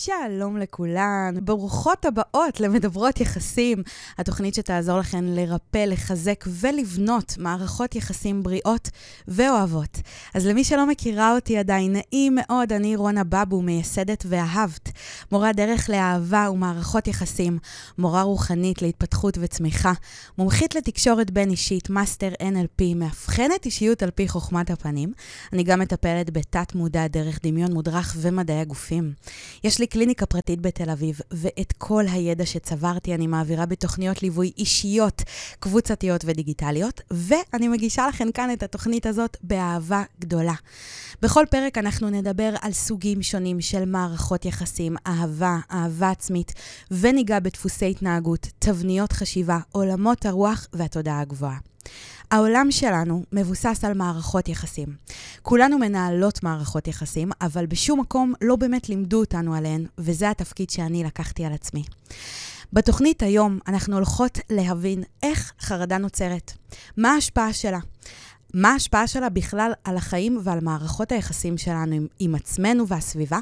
שלום לכולן, ברוכות הבאות למדברות יחסים, התוכנית שתעזור לכן לרפא, לחזק ולבנות מערכות יחסים בריאות ואוהבות. אז למי שלא מכירה אותי עדיין, נעים מאוד, אני רונה בבו, מייסדת ואהבת, מורה דרך לאהבה ומערכות יחסים, מורה רוחנית להתפתחות וצמיחה, מומחית לתקשורת בין-אישית, master NLP, מאבחנת אישיות על פי חוכמת הפנים. אני גם מטפלת בתת-מודע דרך דמיון מודרך ומדעי הגופים. יש לי קליניקה פרטית בתל אביב, ואת כל הידע שצברתי אני מעבירה בתוכניות ליווי אישיות, קבוצתיות ודיגיטליות, ואני מגישה לכם כאן את התוכנית הזאת באהבה גדולה. בכל פרק אנחנו נדבר על סוגים שונים של מערכות יחסים, אהבה, אהבה עצמית, וניגע בדפוסי התנהגות, תבניות חשיבה, עולמות הרוח והתודעה הגבוהה. העולם שלנו מבוסס על מערכות יחסים. כולנו מנהלות מערכות יחסים, אבל בשום מקום לא באמת לימדו אותנו עליהן, וזה התפקיד שאני לקחתי על עצמי. בתוכנית היום אנחנו הולכות להבין איך חרדה נוצרת, מה ההשפעה שלה. מה ההשפעה שלה בכלל על החיים ועל מערכות היחסים שלנו עם, עם עצמנו והסביבה,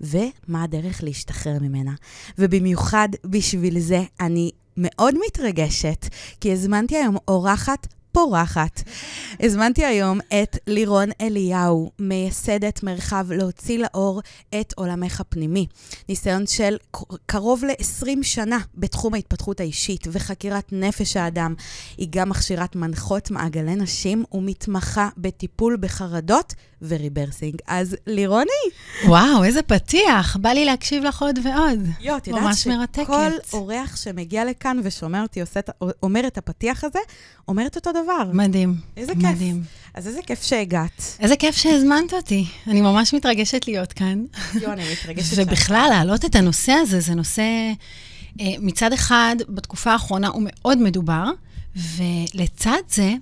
ומה הדרך להשתחרר ממנה. ובמיוחד בשביל זה אני מאוד מתרגשת, כי הזמנתי היום אורחת פורחת. הזמנתי היום את לירון אליהו, מייסדת מרחב להוציא לאור את עולמך הפנימי. ניסיון של קרוב ל-20 שנה בתחום ההתפתחות האישית וחקירת נפש האדם. היא גם מכשירת מנחות מעגלי נשים ומתמחה בטיפול בחרדות וריברסינג. אז לירוני. וואו, איזה פתיח. בא לי להקשיב לך עוד ועוד. יו, את יודעת שכל אורח שמגיע לכאן ושומע אותי עושה, אומר את הפתיח הזה, אומרת אותו דבר. מדהים. איזה כיף. מדהים. אז איזה כיף שהגעת. איזה כיף שהזמנת אותי. אני ממש מתרגשת להיות כאן. יו, אני מתרגשת. ובכלל, להעלות את הנושא הזה, זה נושא, אה, מצד אחד, בתקופה האחרונה הוא מאוד מדובר, ולצד זה,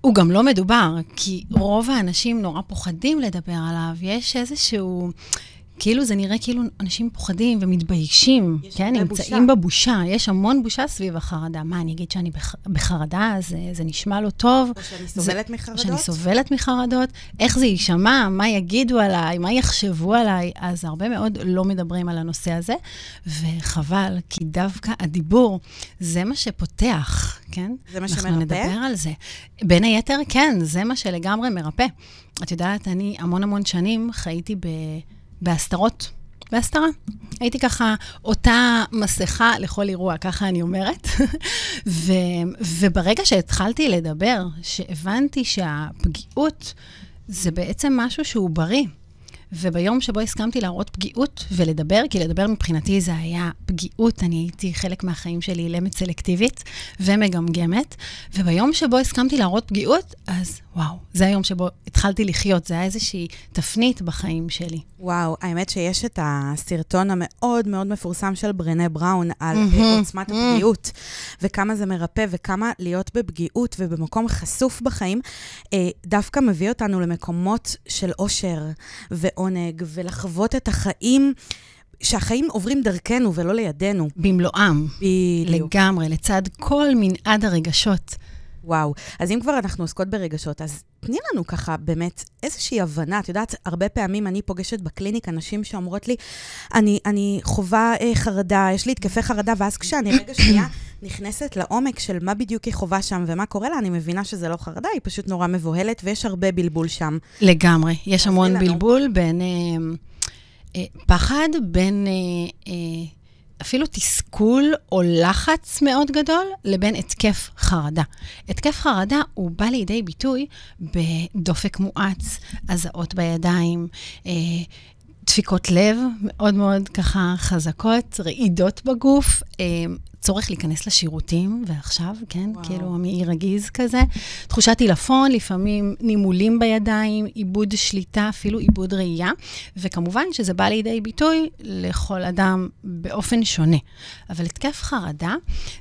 הוא גם לא מדובר, כי רוב האנשים נורא פוחדים לדבר עליו. יש איזשהו... כאילו זה נראה כאילו אנשים פוחדים ומתביישים, כן? נמצאים בושה. בבושה. יש המון בושה סביב החרדה. מה, אני אגיד שאני בח... בחרדה, זה, זה נשמע לא טוב. או שאני סובלת זה, מחרדות. שאני סובלת מחרדות. איך זה יישמע, מה יגידו עליי, מה יחשבו עליי. אז הרבה מאוד לא מדברים על הנושא הזה, וחבל, כי דווקא הדיבור, זה מה שפותח, כן? זה מה שמרפא? אנחנו נדבר על זה. בין היתר, כן, זה מה שלגמרי מרפא. את יודעת, אני המון המון שנים חייתי ב... בהסתרות, בהסתרה. הייתי ככה אותה מסכה לכל אירוע, ככה אני אומרת. ו, וברגע שהתחלתי לדבר, שהבנתי שהפגיעות זה בעצם משהו שהוא בריא. וביום שבו הסכמתי להראות פגיעות ולדבר, כי לדבר מבחינתי זה היה פגיעות, אני הייתי חלק מהחיים שלי אילמת סלקטיבית ומגמגמת, וביום שבו הסכמתי להראות פגיעות, אז וואו, זה היום שבו התחלתי לחיות, זה היה איזושהי תפנית בחיים שלי. וואו, האמת שיש את הסרטון המאוד מאוד מפורסם של ברנה בראון על mm-hmm, עוצמת mm-hmm. הפגיעות, וכמה זה מרפא, וכמה להיות בפגיעות ובמקום חשוף בחיים, אה, דווקא מביא אותנו למקומות של אושר ועונג, ולחוות את החיים. שהחיים עוברים דרכנו ולא לידינו. במלואם. בדיוק. לגמרי, לצד כל מנעד הרגשות. וואו. אז אם כבר אנחנו עוסקות ברגשות, אז תני לנו ככה באמת איזושהי הבנה. את יודעת, הרבה פעמים אני פוגשת בקליניק אנשים שאומרות לי, אני, אני חווה אה, חרדה, יש לי התקפי חרדה, ואז כשאני רגע שנייה נכנסת לעומק של מה בדיוק היא חווה שם ומה קורה לה, אני מבינה שזה לא חרדה, היא פשוט נורא מבוהלת, ויש הרבה בלבול שם. לגמרי. יש המון בלבול בין אה, אה, פחד, בין... אה, אה, אפילו תסכול או לחץ מאוד גדול לבין התקף חרדה. התקף חרדה הוא בא לידי ביטוי בדופק מואץ, הזעות בידיים, אה, דפיקות לב מאוד מאוד ככה חזקות, רעידות בגוף, אה, צורך להיכנס לשירותים, ועכשיו, כן, וואו. כאילו המעי רגיז כזה. תחושת עילפון, לפעמים נימולים בידיים, עיבוד שליטה, אפילו עיבוד ראייה, וכמובן שזה בא לידי ביטוי לכל אדם באופן שונה. אבל התקף חרדה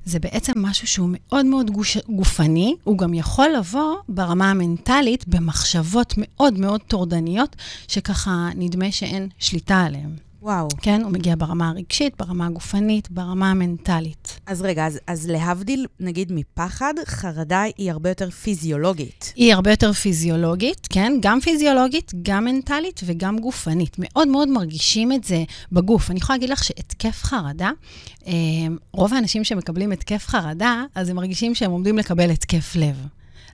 זה בעצם משהו שהוא מאוד מאוד גוש, גופני, הוא גם יכול לבוא ברמה המנטלית במחשבות מאוד מאוד טורדניות, שככה נדמה שאין שליטה עליהן. וואו. כן? הוא מגיע ברמה הרגשית, ברמה הגופנית, ברמה המנטלית. אז רגע, אז, אז להבדיל, נגיד, מפחד, חרדה היא הרבה יותר פיזיולוגית. היא הרבה יותר פיזיולוגית, כן? גם פיזיולוגית, גם מנטלית וגם גופנית. מאוד מאוד מרגישים את זה בגוף. אני יכולה להגיד לך שהתקף חרדה, אה, רוב האנשים שמקבלים התקף חרדה, אז הם מרגישים שהם עומדים לקבל התקף לב.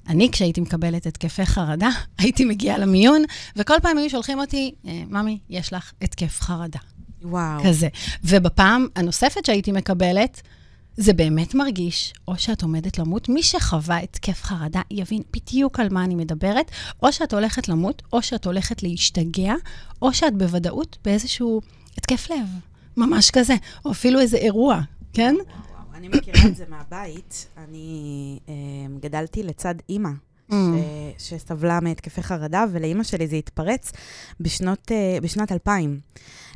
אני, כשהייתי מקבלת התקפי חרדה, הייתי מגיעה למיון, וכל פעם היו שולחים אותי, אה, ממי, יש לך התקף חרדה. וואו. כזה. ובפעם הנוספת שהייתי מקבלת, זה באמת מרגיש, או שאת עומדת למות, מי שחווה התקף חרדה יבין בדיוק על מה אני מדברת, או שאת הולכת למות, או שאת הולכת להשתגע, או שאת בוודאות באיזשהו התקף לב, ממש כזה, או אפילו איזה אירוע, כן? וואו, אני מכירה את זה מהבית. אני אה, גדלתי לצד אימא. Mm. ש- שסבלה מהתקפי חרדה, ולאימא שלי זה התפרץ בשנות, אה, בשנת 2000.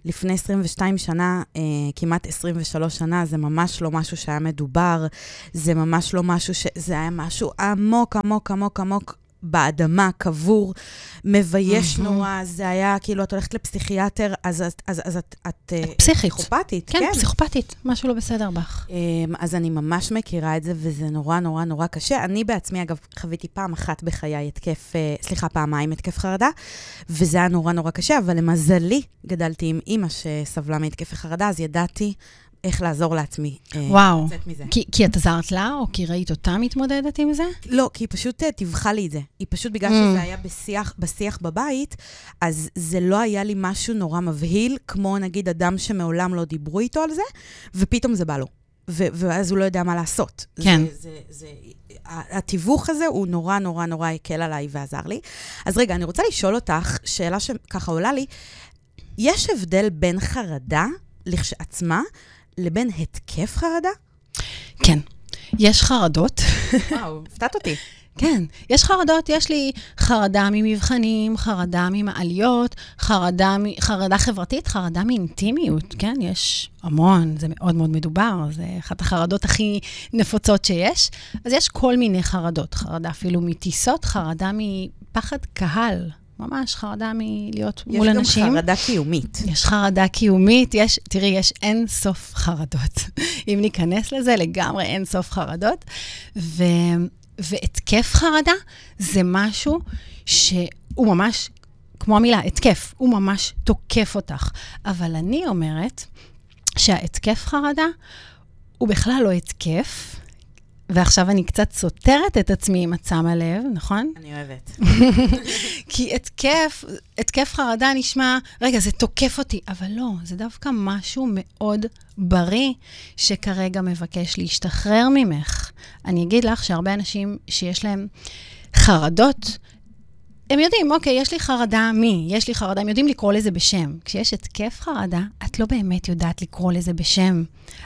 לפני 22 שנה, אה, כמעט 23 שנה, זה ממש לא משהו שהיה מדובר, זה ממש לא משהו ש... זה היה משהו עמוק, עמוק, עמוק, עמוק באדמה, קבור, מבייש. נורא, זה היה כאילו, את הולכת לפסיכיאטר, אז, אז, אז, אז את... את אה, פסיכית. פסיכופתית, כן, פסיכופתית, משהו לא בסדר בך. אמ, אז אני ממש מכירה את זה, וזה נורא נורא נורא קשה. אני בעצמי, אגב, חוויתי פעם אחת בחיי התקף, אה, סליחה, פעמיים התקף חרדה, וזה היה נורא נורא קשה, אבל למזלי, גדלתי עם אימא שסבלה מהתקפי חרדה, אז ידעתי איך לעזור לעצמי. אה, וואו. לצאת מזה. כי, כי את עזרת לה, או כי ראית אותה מתמודדת עם זה? לא, כי היא פשוט אה, טיווחה לי את זה. היא פשוט, בגלל Mm. שזה היה בשיח, בשיח בבית, אז זה לא היה לי משהו נורא מבהיל, כמו נגיד אדם שמעולם לא דיברו איתו על זה, ופתאום זה בא לו. ו- ואז הוא לא יודע מה לעשות. כן. זה, זה, זה, התיווך הזה הוא נורא נורא נורא הקל עליי ועזר לי. אז רגע, אני רוצה לשאול אותך, שאלה שככה עולה לי, יש הבדל בין חרדה לכשעצמה לבין התקף חרדה? כן. יש חרדות. וואו, הפתעת אותי. כן, יש חרדות, יש לי חרדה ממבחנים, חרדה ממעליות, חרדה, מ- חרדה חברתית, חרדה מאינטימיות, כן? יש המון, זה מאוד מאוד מדובר, זה אחת החרדות הכי נפוצות שיש. אז יש כל מיני חרדות, חרדה אפילו מטיסות, חרדה מפחד קהל, ממש חרדה מלהיות מול יש אנשים. גם חרדה קיומית. יש חרדה קיומית, יש, תראי, יש אין סוף חרדות. אם ניכנס לזה, לגמרי אין סוף חרדות. ו, והתקף חרדה זה משהו שהוא ממש, כמו המילה, התקף, הוא ממש תוקף אותך. אבל אני אומרת שההתקף חרדה הוא בכלל לא התקף, ועכשיו אני קצת סותרת את עצמי אם את שמה לב, נכון? אני אוהבת. כי התקף, התקף חרדה נשמע, רגע, זה תוקף אותי, אבל לא, זה דווקא משהו מאוד בריא שכרגע מבקש להשתחרר ממך. אני אגיד לך שהרבה אנשים שיש להם חרדות, הם יודעים, אוקיי, יש לי חרדה מי? יש לי חרדה, הם יודעים לקרוא לזה בשם. כשיש התקף חרדה, את לא באמת יודעת לקרוא לזה בשם.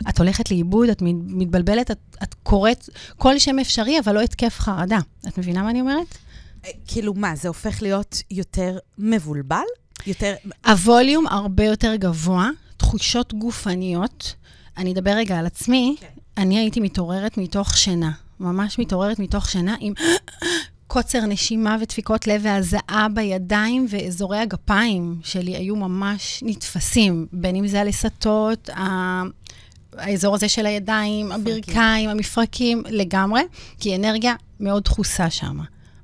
את הולכת לאיבוד, את מתבלבלת, את, את קוראת כל שם אפשרי, אבל לא התקף חרדה. את מבינה מה אני אומרת? אה, כאילו מה, זה הופך להיות יותר מבולבל? יותר... הווליום הרבה יותר גבוה, תחושות גופניות. אני אדבר רגע על עצמי. כן. אני הייתי מתעוררת מתוך שינה, ממש מתעוררת מתוך שינה עם קוצר נשימה ודפיקות לב והזעה בידיים, ואזורי הגפיים שלי היו ממש נתפסים, בין אם זה הלסתות, ה- האזור הזה של הידיים, הברכיים, המפרקים, לגמרי, כי אנרגיה מאוד דחוסה שם.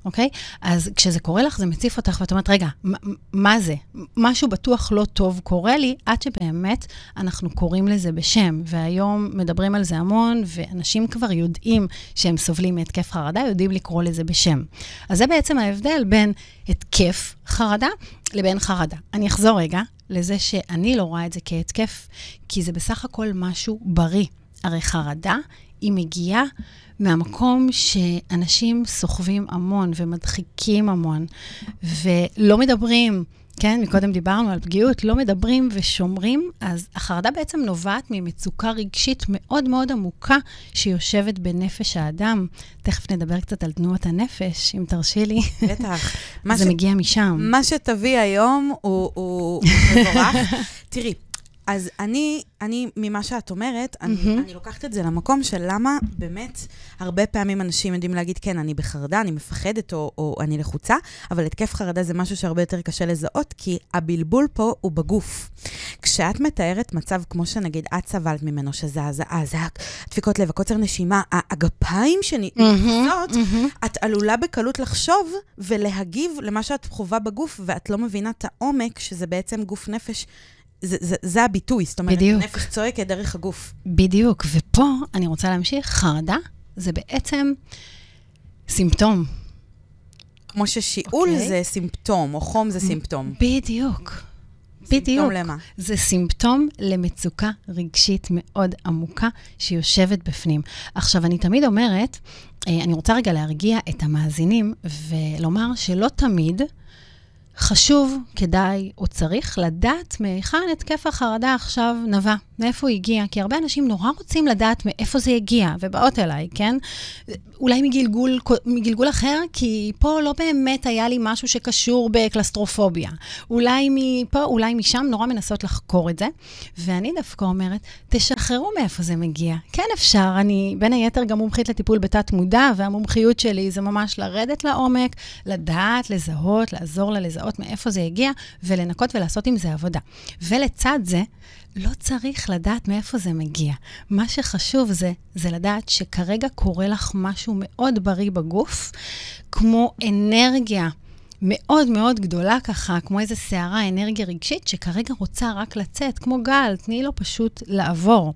אוקיי? אז כשזה קורה לך, זה מציף אותך, ואת אומרת, רגע, מה, מה זה? משהו בטוח לא טוב קורה לי, עד שבאמת אנחנו קוראים לזה בשם. והיום מדברים על זה המון, ואנשים כבר יודעים שהם סובלים מהתקף חרדה, יודעים לקרוא לזה בשם. אז זה בעצם ההבדל בין התקף חרדה לבין חרדה. אני אחזור רגע לזה שאני לא רואה את זה כהתקף, כי זה בסך הכל משהו בריא. הרי חרדה, היא מגיעה מהמקום שאנשים סוחבים המון ומדחיקים המון, ולא מדברים, כן, מקודם דיברנו על פגיעות, לא מדברים ושומרים, אז החרדה בעצם נובעת ממצוקה רגשית מאוד מאוד עמוקה שיושבת בנפש האדם. תכף נדבר קצת על תנועות הנפש, אם תרשי לי. בטח. זה ש- מגיע משם. מה שתביא היום הוא, הוא, הוא מבורך. תראי, אז אני, אני, ממה שאת אומרת, אני, מהמם. אני לוקחת את זה למקום של למה באמת הרבה פעמים אנשים יודעים להגיד, כן, אני בחרדה, אני מפחדת או, או אני לחוצה, אבל התקף חרדה זה משהו שהרבה יותר קשה לזהות, כי הבלבול פה הוא בגוף. כשאת מתארת מצב כמו שנגיד את סבלת ממנו, שזה הזעה, זה הדפיקות לב, הקוצר נשימה, הגפיים שנכנסות, מהמם. את עלולה בקלות לחשוב ולהגיב למה שאת חווה בגוף, ואת לא מבינה את העומק, שזה בעצם גוף נפש. זה, זה, זה הביטוי, זאת אומרת, בדיוק. נפש צועקת דרך הגוף. בדיוק, ופה אני רוצה להמשיך, חרדה זה בעצם סימפטום. כמו ששיעול אוקיי. זה סימפטום, או חום זה סימפטום. בדיוק. בדיוק. סימפטום למה? זה סימפטום למצוקה רגשית מאוד עמוקה שיושבת בפנים. עכשיו, אני תמיד אומרת, אה, אני רוצה רגע להרגיע את המאזינים ולומר שלא תמיד חשוב, כדאי או צריך לדעת מהיכן התקף החרדה עכשיו נבע, מאיפה הוא הגיע. כי הרבה אנשים נורא רוצים לדעת מאיפה זה הגיע, ובאות אליי, כן? אולי מגלגול, מגלגול אחר, כי פה לא באמת היה לי משהו שקשור בקלסטרופוביה. אולי מפה, אולי משם, נורא מנסות לחקור את זה. ואני דווקא אומרת, תשחררו מאיפה זה מגיע. כן אפשר, אני בין היתר גם מומחית לטיפול בתת-מודע, והמומחיות שלי זה ממש לרדת לעומק, לדעת, לזהות, לעזור לה לזהות מאיפה זה הגיע, ולנקות ולעשות עם זה עבודה. ולצד זה, לא צריך לדעת מאיפה זה מגיע. מה שחשוב זה, זה לדעת שכרגע קורה לך משהו מאוד בריא בגוף, כמו אנרגיה מאוד מאוד גדולה ככה, כמו איזו סערה, אנרגיה רגשית, שכרגע רוצה רק לצאת, כמו גל, תני לו פשוט לעבור.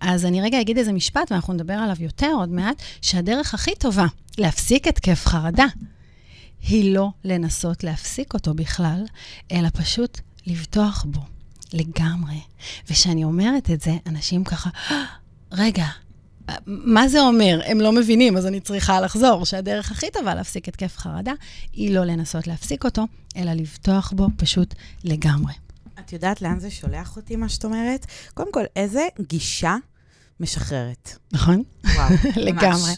אז אני רגע אגיד איזה משפט, ואנחנו נדבר עליו יותר עוד מעט, שהדרך הכי טובה להפסיק התקף חרדה, היא לא לנסות להפסיק אותו בכלל, אלא פשוט לבטוח בו לגמרי. וכשאני אומרת את זה, אנשים ככה, "אה, רגע, מה זה אומר? הם לא מבינים, אז אני צריכה לחזור, שהדרך הכי טובה להפסיק התקף חרדה היא לא לנסות להפסיק אותו, אלא לבטוח בו פשוט לגמרי. את יודעת לאן זה שולח אותי, מה שאת אומרת? קודם כל, איזה גישה משחררת. נכון? וואו, ממש. לגמרי.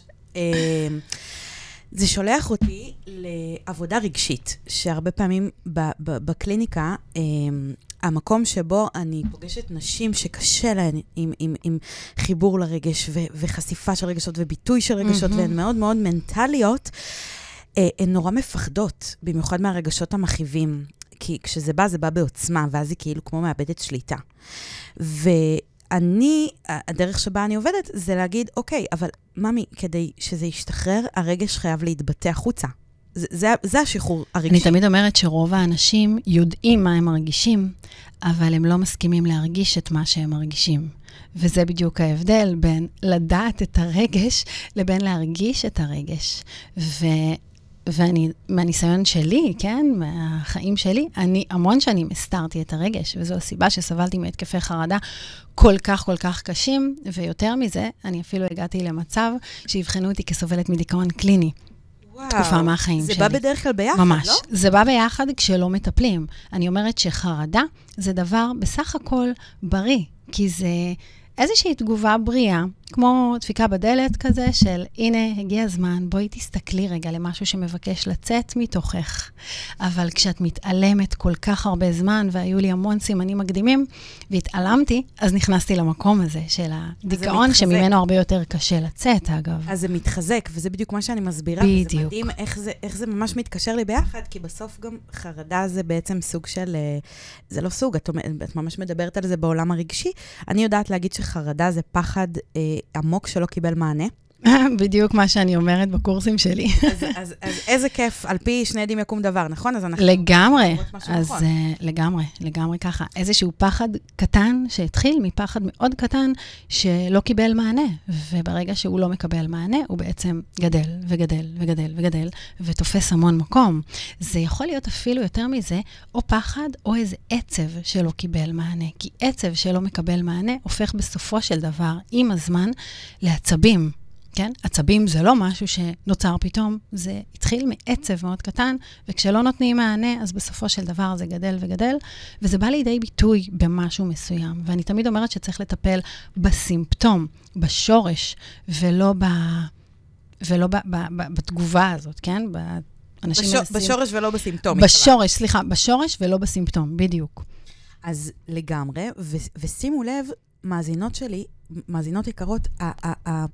זה שולח אותי לעבודה רגשית, שהרבה פעמים ב- ב- בקליניקה, אמ, המקום שבו אני פוגשת נשים שקשה להן עם, עם, עם חיבור לרגש ו- וחשיפה של רגשות וביטוי של רגשות, מהמם. והן מאוד מאוד מנטליות, אה, הן נורא מפחדות, במיוחד מהרגשות המכאיבים. כי כשזה בא, זה בא בעוצמה, ואז היא כאילו כמו מאבדת שליטה. ואני, הדרך שבה אני עובדת, זה להגיד, אוקיי, אבל ממי, כדי שזה ישתחרר, הרגש חייב להתבטא החוצה. זה, זה, זה השחרור הרגשי. אני תמיד אומרת שרוב האנשים יודעים מה הם מרגישים, אבל הם לא מסכימים להרגיש את מה שהם מרגישים. וזה בדיוק ההבדל בין לדעת את הרגש לבין להרגיש את הרגש. ו... ואני, מהניסיון שלי, כן, מהחיים שלי, אני המון שנים הסתרתי את הרגש, וזו הסיבה שסבלתי מהתקפי חרדה כל כך כל כך קשים, ויותר מזה, אני אפילו הגעתי למצב שיבחנו אותי כסובלת מדיכאון קליני. וואו, תקופה מהחיים זה שלי. בא בדרך כלל ביחד, ממש. לא? זה בא ביחד כשלא מטפלים. אני אומרת שחרדה זה דבר בסך הכל בריא, כי זה איזושהי תגובה בריאה, כמו דפיקה בדלת כזה של, הנה, הגיע הזמן, בואי תסתכלי רגע למשהו שמבקש לצאת מתוכך. אבל כשאת מתעלמת כל כך הרבה זמן, והיו לי המון סימנים מקדימים, והתעלמתי, אז נכנסתי למקום הזה של הדיכאון. שממנו הרבה יותר קשה לצאת, אגב. אז זה מתחזק, וזה בדיוק מה שאני מסבירה. בדיוק. וזה מדהים איך זה, איך זה ממש מתקשר לי ביחד, כי בסוף גם חרדה זה בעצם סוג של... אה, זה לא סוג, את, את ממש מדברת על זה בעולם הרגשי. אני יודעת להגיד שחרדה זה פחד אה, עמוק שלא קיבל מענה. בדיוק מה שאני אומרת בקורסים שלי. אז, אז, אז איזה כיף, על פי שני עדים יקום דבר, נכון? אז אנחנו... לגמרי. אז נכון. uh, לגמרי, לגמרי ככה. איזשהו פחד קטן שהתחיל מפחד מאוד קטן שלא קיבל מענה, וברגע שהוא לא מקבל מענה, הוא בעצם גדל וגדל וגדל וגדל, ותופס המון מקום. זה יכול להיות אפילו יותר מזה, או פחד או איזה עצב שלא קיבל מענה. כי עצב שלא מקבל מענה הופך בסופו של דבר, עם הזמן, לעצבים. כן? עצבים זה לא משהו שנוצר פתאום, זה התחיל מעצב מאוד קטן, וכשלא נותנים מענה, אז בסופו של דבר זה גדל וגדל, וזה בא לידי ביטוי במשהו מסוים. ואני תמיד אומרת שצריך לטפל בסימפטום, בשורש, ולא, ב, ולא ב, ב, ב, בתגובה הזאת, כן? ב, אנשים בשור, מנסים... בשורש ולא בסימפטום. בשורש, סליחה, בשורש ולא בסימפטום, בדיוק. אז לגמרי, ו- ושימו לב, מאזינות שלי, מאזינות יקרות, ה- ה- ה-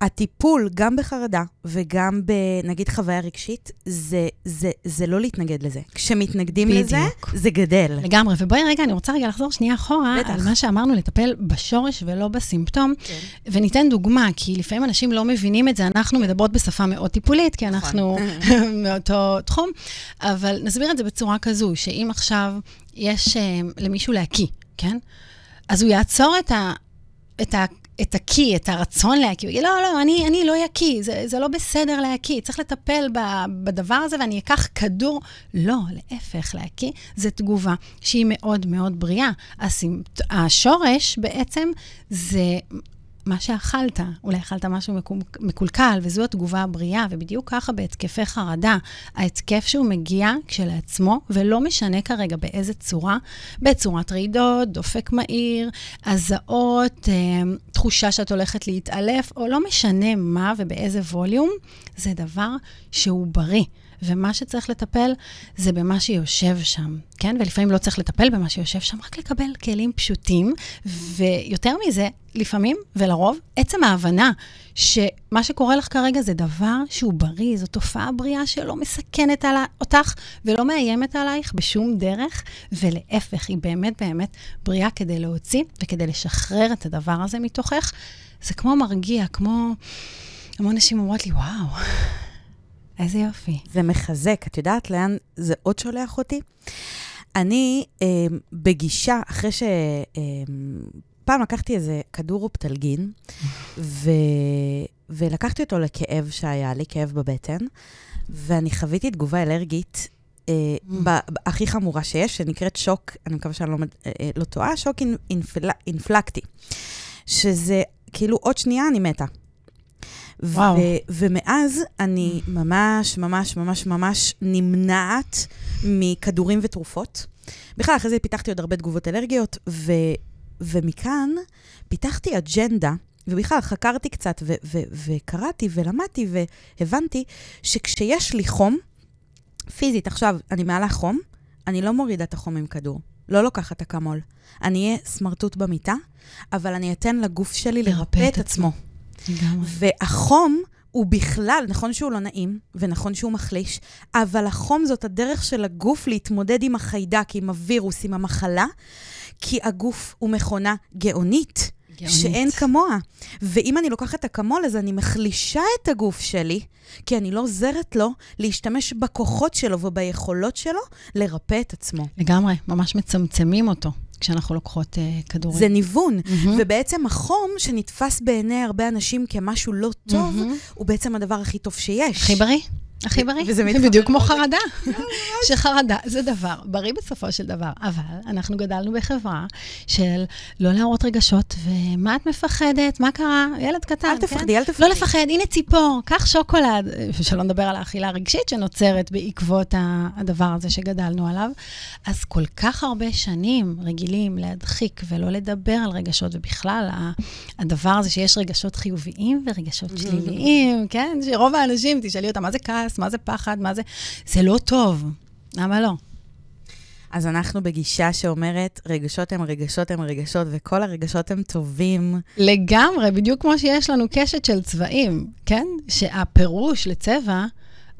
הטיפול, גם בחרדה וגם בנגיד חוויה רגשית, זה, זה, זה לא להתנגד לזה. כשמתנגדים בדיוק. לזה, זה גדל. לגמרי. ובואי רגע, אני רוצה רגע לחזור שנייה אחורה, בטח. על מה שאמרנו, לטפל בשורש ולא בסימפטום. כן. וניתן דוגמה, כי לפעמים אנשים לא מבינים את זה, אנחנו מדברות בשפה מאוד טיפולית, כי אנחנו מאותו תחום, אבל נסביר את זה בצורה כזו, שאם עכשיו יש אה, למישהו להקיא, כן? אז הוא יעצור את ה... את ה את הקיא, את הרצון להקיא, הוא יגיד, לא, לא, אני, אני לא יקיא, זה, זה לא בסדר להקיא, צריך לטפל ב, בדבר הזה ואני אקח כדור. לא, להפך, להקיא זה תגובה שהיא מאוד מאוד בריאה. הסימפ... השורש בעצם זה מה שאכלת, אולי אכלת משהו מקו- מקולקל, וזו התגובה הבריאה, ובדיוק ככה בהתקפי חרדה. ההתקף שהוא מגיע כשלעצמו, ולא משנה כרגע באיזה צורה, בצורת רעידות, דופק מהיר, הזעות, אה, תחושה שאת הולכת להתעלף, או לא משנה מה ובאיזה ווליום, זה דבר שהוא בריא. ומה שצריך לטפל זה במה שיושב שם, כן? ולפעמים לא צריך לטפל במה שיושב שם, רק לקבל כלים פשוטים, ויותר מזה, לפעמים ולרוב, עצם ההבנה שמה שקורה לך כרגע זה דבר שהוא בריא, זו תופעה בריאה שלא מסכנת על אותך ולא מאיימת עלייך בשום דרך, ולהפך, היא באמת באמת בריאה כדי להוציא וכדי לשחרר את הדבר הזה מתוכך. זה כמו מרגיע, כמו... המון נשים אומרות לי, וואו, איזה יופי. זה מחזק. את יודעת לאן זה עוד שולח אותי? אני אה, בגישה, אחרי ש... אה, פעם לקחתי איזה כדור אופטלגין, ו... ולקחתי אותו לכאב שהיה לי, כאב בבטן, ואני חוויתי תגובה אלרגית אה, ב- ב- הכי חמורה שיש, שנקראת שוק, אני מקווה שאני לא, אה, אה, לא טועה, שוק אינ, אינפל, אינפלקטי. שזה כאילו עוד שנייה אני מתה. וואו. ו- ומאז אני ממש, ממש, ממש, ממש נמנעת מכדורים ותרופות. בכלל, אחרי זה פיתחתי עוד הרבה תגובות אלרגיות, ו- ומכאן פיתחתי אג'נדה, ובכלל חקרתי קצת, ו- ו- וקראתי ולמדתי והבנתי שכשיש לי חום, פיזית, עכשיו, אני מעלה חום, אני לא מורידה את החום עם כדור. לא לוקחת אקמול. אני אהיה סמרטוט במיטה, אבל אני אתן לגוף שלי לרפא את עצמו. לגמרי. והחום הוא בכלל, נכון שהוא לא נעים, ונכון שהוא מחליש, אבל החום זאת הדרך של הגוף להתמודד עם החיידק, עם הווירוס, עם המחלה, כי הגוף הוא מכונה גאונית. גאונית. שאין כמוה. ואם אני לוקחת אקמול, אז אני מחלישה את הגוף שלי, כי אני לא עוזרת לו להשתמש בכוחות שלו וביכולות שלו לרפא את עצמו. לגמרי, ממש מצמצמים אותו כשאנחנו לוקחות uh, כדורים. זה ניוון. מהמם. ובעצם החום, שנתפס בעיני הרבה אנשים כמשהו לא טוב, מהמם. הוא בעצם הדבר הכי טוב שיש. הכי בריא. הכי בריא. וזה בדיוק כמו. חרדה. שחרדה זה דבר בריא בסופו של דבר, אבל אנחנו גדלנו בחברה של לא להראות רגשות, ומה את מפחדת? מה קרה? ילד קטן, אל כן? תפחדי, אל תפחדי. לא לפחד, הנה ציפור, קח שוקולד, שלא נדבר על האכילה הרגשית שנוצרת בעקבות הדבר הזה שגדלנו עליו. אז כל כך הרבה שנים רגילים להדחיק ולא לדבר על רגשות, ובכלל, הדבר הזה שיש רגשות חיוביים ורגשות שליליים, כן? שרוב האנשים, תשאלי אותם, מה זה כעס, מה זה פחד, מה זה... זה לא טוב. למה לא? אז אנחנו בגישה שאומרת, רגשות הם רגשות הם רגשות, וכל הרגשות הם טובים. לגמרי, בדיוק כמו שיש לנו קשת של צבעים, כן? שהפירוש לצבע,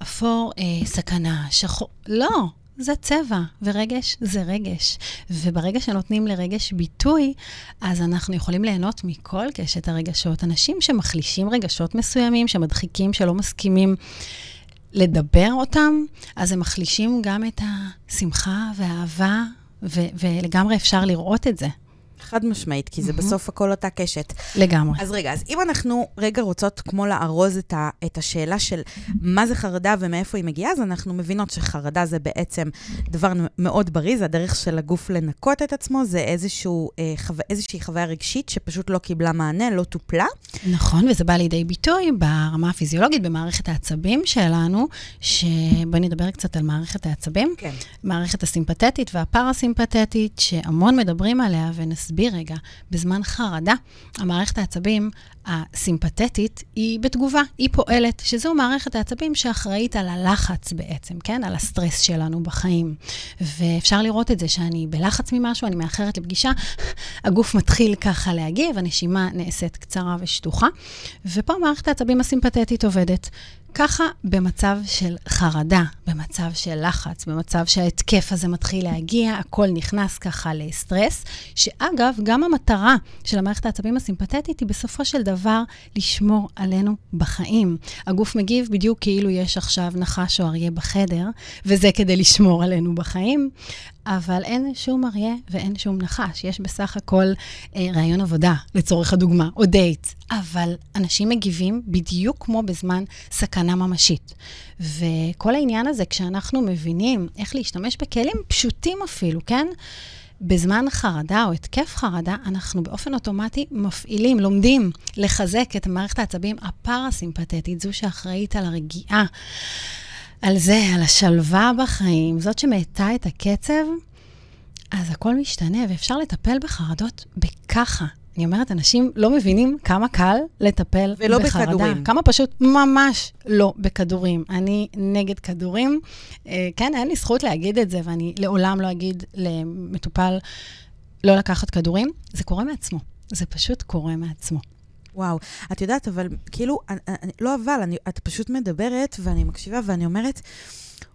אפור, אה, סכנה, שחור, לא, זה צבע, ורגש זה רגש. וברגע שנותנים לרגש ביטוי, אז אנחנו יכולים ליהנות מכל קשת הרגשות. אנשים שמחלישים רגשות מסוימים, שמדחיקים, שלא מסכימים לדבר אותם, אז הם מחלישים גם את השמחה והאהבה, ו- ולגמרי אפשר לראות את זה. חד משמעית, כי זה בסוף הכל אותה קשת. לגמרי. אז רגע, אז אם אנחנו רגע רוצות כמו לארוז את, ה, את השאלה של מה זה חרדה ומאיפה היא מגיעה, אז אנחנו מבינות שחרדה זה בעצם דבר מאוד בריא, זה הדרך של הגוף לנקות את עצמו, זה איזשהו, אה, חו... איזושהי חוויה רגשית שפשוט לא קיבלה מענה, לא טופלה. נכון, וזה בא לידי ביטוי ברמה הפיזיולוגית, במערכת העצבים שלנו, שבואי נדבר קצת על מערכת העצבים. כן. מערכת הסימפתטית והפרסימפתטית, שהמון מדברים עליה, ונסביר רגע. בזמן חרדה, המערכת העצבים הסימפתטית היא בתגובה, היא פועלת, שזו מערכת העצבים שאחראית על הלחץ בעצם, כן? על הסטרס שלנו בחיים. ואפשר לראות את זה שאני בלחץ ממשהו, אני מאחרת לפגישה, הגוף מתחיל ככה להגיב, הנשימה נעשית קצרה ושטוחה, ופה מערכת העצבים הסימפתטית עובדת. ככה במצב של חרדה, במצב של לחץ, במצב שההתקף הזה מתחיל להגיע, הכל נכנס ככה לסטרס, שאגב, גם המטרה של המערכת העצבים הסימפתטית היא בסופו של דבר לשמור עלינו בחיים. הגוף מגיב בדיוק כאילו יש עכשיו נחש או אריה בחדר, וזה כדי לשמור עלינו בחיים. אבל אין שום אריה ואין שום נחש. יש בסך הכל אה, רעיון עבודה, לצורך הדוגמה, או דייט. אבל אנשים מגיבים בדיוק כמו בזמן סכנה ממשית. וכל העניין הזה, כשאנחנו מבינים איך להשתמש בכלים פשוטים אפילו, כן? בזמן חרדה או התקף חרדה, אנחנו באופן אוטומטי מפעילים, לומדים לחזק את מערכת העצבים הפרסימפטית, זו שאחראית על הרגיעה. על זה, על השלווה בחיים, זאת שמאטה את הקצב, אז הכל משתנה, ואפשר לטפל בחרדות בככה. אני אומרת, אנשים לא מבינים כמה קל לטפל ולא בחרדה. ולא בכדורים. כמה פשוט ממש לא בכדורים. אני נגד כדורים. אה, כן, אין לי זכות להגיד את זה, ואני לעולם לא אגיד למטופל לא לקחת כדורים. זה קורה מעצמו. זה פשוט קורה מעצמו. וואו, את יודעת, אבל כאילו, אני, לא אבל, אני, את פשוט מדברת ואני מקשיבה ואני אומרת,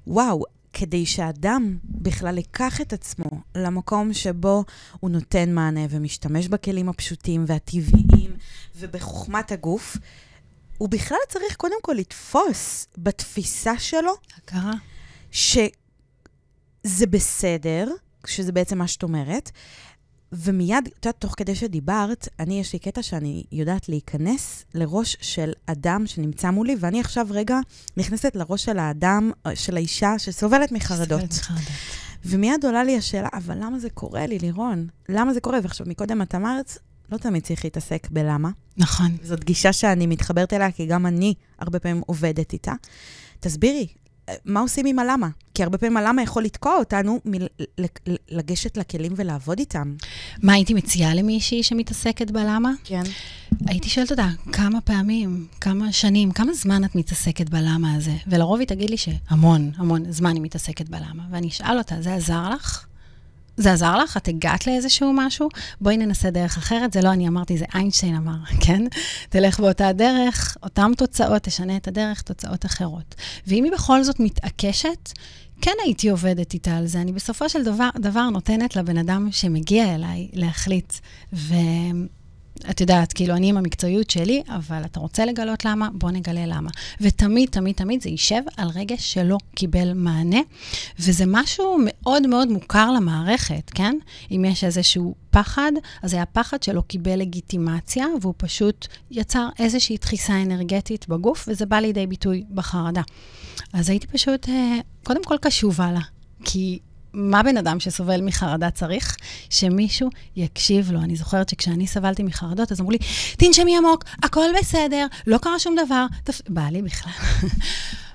וואו, כדי שאדם בכלל ייקח את עצמו למקום שבו הוא נותן מענה ומשתמש בכלים הפשוטים והטבעיים ובחוכמת הגוף, הוא בכלל צריך קודם כל לתפוס בתפיסה שלו. הכרה. שזה בסדר, שזה בעצם מה שאת אומרת, ומיד, את יודעת, תוך כדי שדיברת, אני, יש לי קטע שאני יודעת להיכנס לראש של אדם שנמצא מולי, ואני עכשיו רגע נכנסת לראש של האדם, של האישה שסובלת מחרדות. סובלת מחרדות. ומיד עולה לי השאלה, אבל למה זה קורה לי, לירון? למה זה קורה? ועכשיו, מקודם את אמרת, לא תמיד צריך להתעסק בלמה. נכון. זאת גישה שאני מתחברת אליה, כי גם אני הרבה פעמים עובדת איתה. תסבירי, מה עושים עם הלמה? כי הרבה פעמים הלמה יכול לתקוע אותנו מלגשת לכלים ולעבוד איתם. מה הייתי מציעה למישהי שמתעסקת בלמה? כן. הייתי שואלת אותה, כמה פעמים, כמה שנים, כמה זמן את מתעסקת בלמה הזה? ולרוב היא תגיד לי שהמון, המון זמן היא מתעסקת בלמה. ואני אשאל אותה, זה עזר לך? זה עזר לך? את הגעת לאיזשהו משהו? בואי ננסה דרך אחרת. זה לא אני אמרתי, זה איינשטיין אמר, כן? תלך באותה דרך, אותן תוצאות, תשנה את הדרך, תוצאות אחרות. ואם היא בכל זאת מתעקשת, כן הייתי עובדת איתה על זה. אני בסופו של דבר, דבר נותנת לבן אדם שמגיע אליי להחליט. ו... את יודעת, כאילו, אני עם המקצועיות שלי, אבל אתה רוצה לגלות למה? בוא נגלה למה. ותמיד, תמיד, תמיד זה יישב על רגש שלא קיבל מענה, וזה משהו מאוד מאוד מוכר למערכת, כן? אם יש איזשהו פחד, אז זה הפחד שלא קיבל לגיטימציה, והוא פשוט יצר איזושהי דחיסה אנרגטית בגוף, וזה בא לידי ביטוי בחרדה. אז הייתי פשוט, אה, קודם כל קשובה לה, כי מה בן אדם שסובל מחרדה צריך? שמישהו יקשיב לו. אני זוכרת שכשאני סבלתי מחרדות, אז אמרו לי, תנשמי עמוק, הכל בסדר, לא קרה שום דבר. תפ... בא לי בכלל.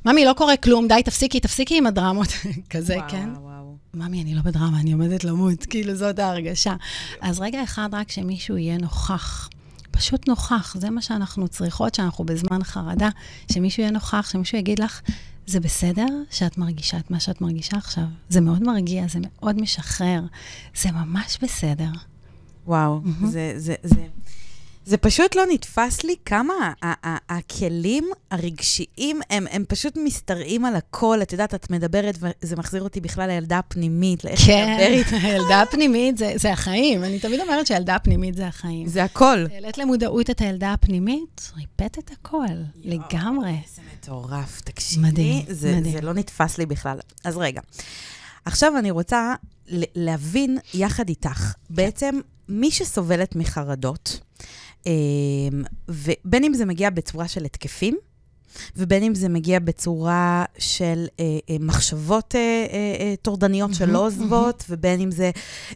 ממי, לא קורה כלום, די, תפסיקי, תפסיקי עם הדרמות. כזה, וואו, כן? וואו, וואו. ממי, אני לא בדרמה, אני עומדת למות, כאילו, זאת ההרגשה. אז רגע אחד רק שמישהו יהיה נוכח. פשוט נוכח, זה מה שאנחנו צריכות, שאנחנו בזמן חרדה, שמישהו יהיה נוכח, שמישהו יגיד לך, זה בסדר שאת מרגישה את מה שאת מרגישה עכשיו. זה מאוד מרגיע, זה מאוד משחרר. זה ממש בסדר. וואו, מהמם. זה, זה, זה, זה פשוט לא נתפס לי כמה הכלים הרגשיים, הם, הם פשוט משתרעים על הכל. את יודעת, את מדברת, וזה מחזיר אותי בכלל לילדה הפנימית, לאיך לדבר כן, איתה. הילדה הפנימית זה, זה החיים. אני תמיד אומרת שהילדה הפנימית זה החיים. זה הכל. העלית למודעות את הילדה הפנימית, ריפאת את הכל, לגמרי. איזה מטורף, תקשיבי. מדהים, זה, מדהים. זה לא נתפס לי בכלל. אז רגע, עכשיו אני רוצה להבין יחד איתך, בעצם מי שסובלת מחרדות, ובין אם זה מגיע בצורה של התקפים, ובין אם זה מגיע בצורה של אה, אה, מחשבות אה, אה, אה, טורדניות שלא עוזבות, ובין אם זה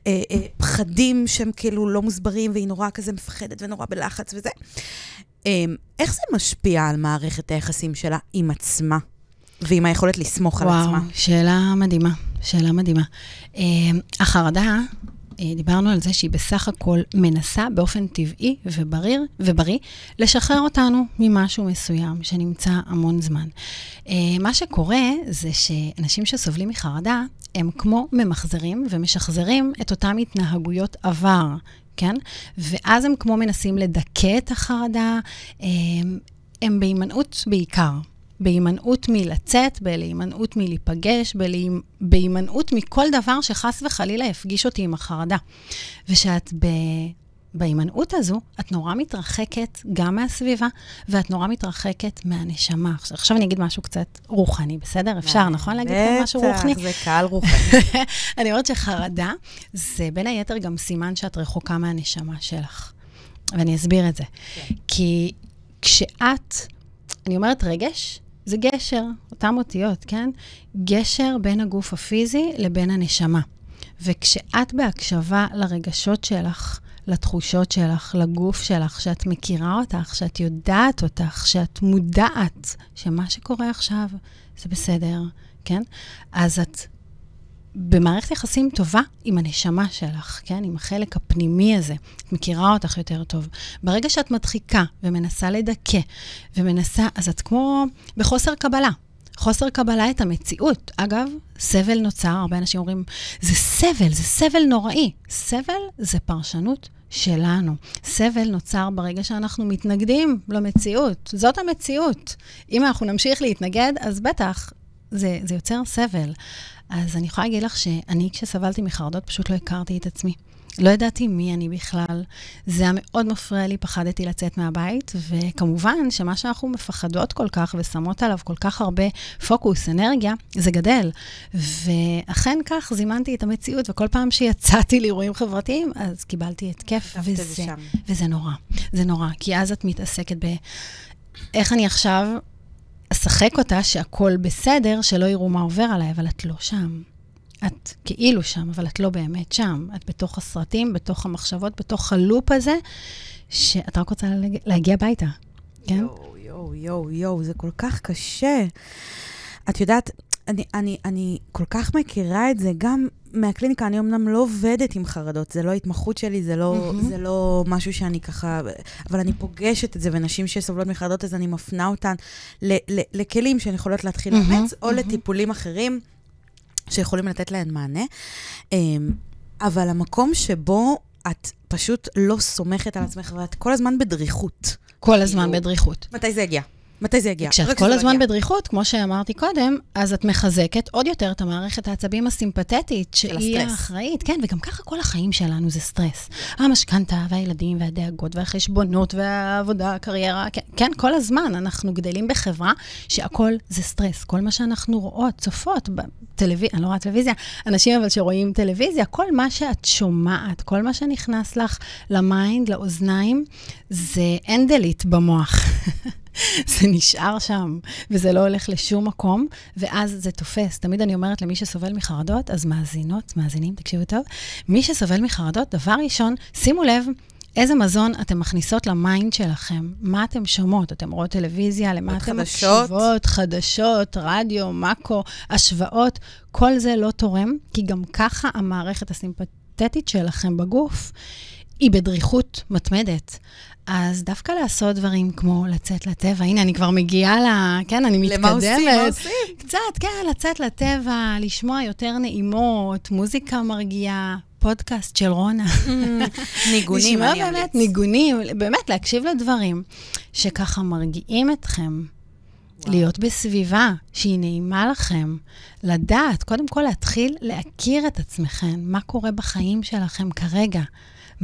אה, אה, פחדים שהם כאילו לא מוסברים, והיא נורא כזה מפחדת ונורא בלחץ וזה. אה, איך זה משפיע על מערכת היחסים שלה עם עצמה, ועם היכולת לסמוך על עצמה? וואו, שאלה מדהימה, שאלה מדהימה. Uh, החרדה אה, דיברנו על זה שהיא בסך הכל מנסה באופן טבעי ובריר, ובריא לשחרר אותנו ממשהו מסוים שנמצא המון זמן. אה, מה שקורה זה שאנשים שסובלים מחרדה, הם כמו ממחזרים ומשחזרים את אותם התנהגויות עבר. כן? ואז הם כמו מנסים לדכא את החרדה, הם, הם בהימנעות בעיקר. בהימנעות מלצאת, בהימנעות מלהיפגש, בהימנעות מכל דבר שחס וחלילה יפגיש אותי עם החרדה. ושאת ב... בהימנעות הזו, את נורא מתרחקת גם מהסביבה, ואת נורא מתרחקת מהנשמה. עכשיו אני אגיד משהו קצת רוחני, בסדר? אפשר, נכון להגיד כאן משהו רוחני? בטח, זה קהל רוחני. אני אומרת שחרדה זה בין היתר גם סימן שאת רחוקה מהנשמה שלך. ואני אסביר את זה. כן. כי כשאת, אני אומרת רגש, זה גשר, אותן אותיות, כן? גשר בין הגוף הפיזי לבין הנשמה. וכשאת בהקשבה לרגשות שלך, לתחושות שלך, לגוף שלך, שאת מכירה אותך, שאת יודעת אותך, שאת מודעת שמה שקורה עכשיו זה בסדר, כן? אז את במערכת יחסים טובה עם הנשמה שלך, כן? עם החלק הפנימי הזה. את מכירה אותך יותר טוב. ברגע שאת מדחיקה ומנסה לדכא ומנסה, אז את כמו בחוסר קבלה. חוסר קבלה את המציאות. אגב, סבל נוצר, הרבה אנשים אומרים, זה סבל, זה סבל נוראי. סבל זה פרשנות שלנו. סבל נוצר ברגע שאנחנו מתנגדים למציאות. זאת המציאות. אם אנחנו נמשיך להתנגד, אז בטח, זה, זה יוצר סבל. אז אני יכולה להגיד לך שאני, כשסבלתי מחרדות, פשוט לא הכרתי את עצמי. לא ידעתי מי אני בכלל. זה היה מאוד מפריע לי, פחדתי לצאת מהבית, וכמובן שמה שאנחנו מפחדות כל כך ושמות עליו כל כך הרבה פוקוס, אנרגיה, זה גדל. ואכן כך זימנתי את המציאות, וכל פעם שיצאתי לאירועים חברתיים, אז קיבלתי התקף, וזה, וזה נורא. זה נורא, כי אז את מתעסקת ב... איך אני עכשיו אשחק אותה שהכול בסדר, שלא יראו מה עובר עליי, אבל את לא שם. את כאילו שם, אבל את לא באמת שם. את בתוך הסרטים, בתוך המחשבות, בתוך הלופ הזה, שאת רק רוצה להגיע הביתה, כן? יואו, יואו, יואו, יואו, זה כל כך קשה. את יודעת, אני, אני, אני כל כך מכירה את זה, גם מהקליניקה, אני אמנם לא עובדת עם חרדות, זה לא ההתמחות שלי, זה לא, mm-hmm. זה לא משהו שאני ככה... אבל אני פוגשת את זה, ונשים שסובלות מחרדות, אז אני מפנה אותן ל, ל, לכלים שהן יכולות להתחיל mm-hmm, לאמץ, או mm-hmm. לטיפולים אחרים שיכולים לתת להן מענה. אמ, אבל המקום שבו את פשוט לא סומכת על עצמך, ואת כל הזמן בדריכות. כל הזמן כאילו, בדריכות. מתי זה יגיע? מתי זה יגיע? כשאת כל הזמן יגיע. בדריכות, כמו שאמרתי קודם, אז את מחזקת עוד יותר את המערכת העצבים הסימפתטית, שהיא האחראית. כן, וגם ככה כל החיים שלנו זה סטרס. המשכנתה והילדים והדאגות והחשבונות והעבודה, הקריירה, כן, כן, כל הזמן אנחנו גדלים בחברה שהכל זה סטרס. כל מה שאנחנו רואות, צופות, בטלוויזיה, אני לא רואה טלוויזיה, אנשים אבל שרואים טלוויזיה, כל מה שאת שומעת, כל מה שנכנס לך ל mind, לאוזניים, זה אנדלית במוח. זה נשאר שם, וזה לא הולך לשום מקום, ואז זה תופס. תמיד אני אומרת למי שסובל מחרדות, אז מאזינות, מאזינים, תקשיבו טוב, מי שסובל מחרדות, דבר ראשון, שימו לב, איזה מזון אתן מכניסות ל mind שלכם? מה אתן שומעות? אתן רואות טלוויזיה? למה אתן מקשיבות? חדשות, רדיו, מאקו, השוואות. כל זה לא תורם, כי גם ככה המערכת הסימפתטית שלכם בגוף היא בדריכות מתמדת. אז דווקא לעשות דברים כמו לצאת לטבע, הנה, אני כבר מגיעה ל... כן, אני מתקדמת. למה עושים? מה עושים? קצת, כן, לצאת לטבע, לשמוע יותר נעימות, מוזיקה מרגיעה. פודקאסט של רונה. ניגונים, אני אמליץ. באמת ניגונים, באמת להקשיב לדברים שככה מרגיעים אתכם. וואו. להיות בסביבה שהיא נעימה לכם, לדעת, קודם כל להתחיל להכיר את עצמכם, מה קורה בחיים שלכם כרגע.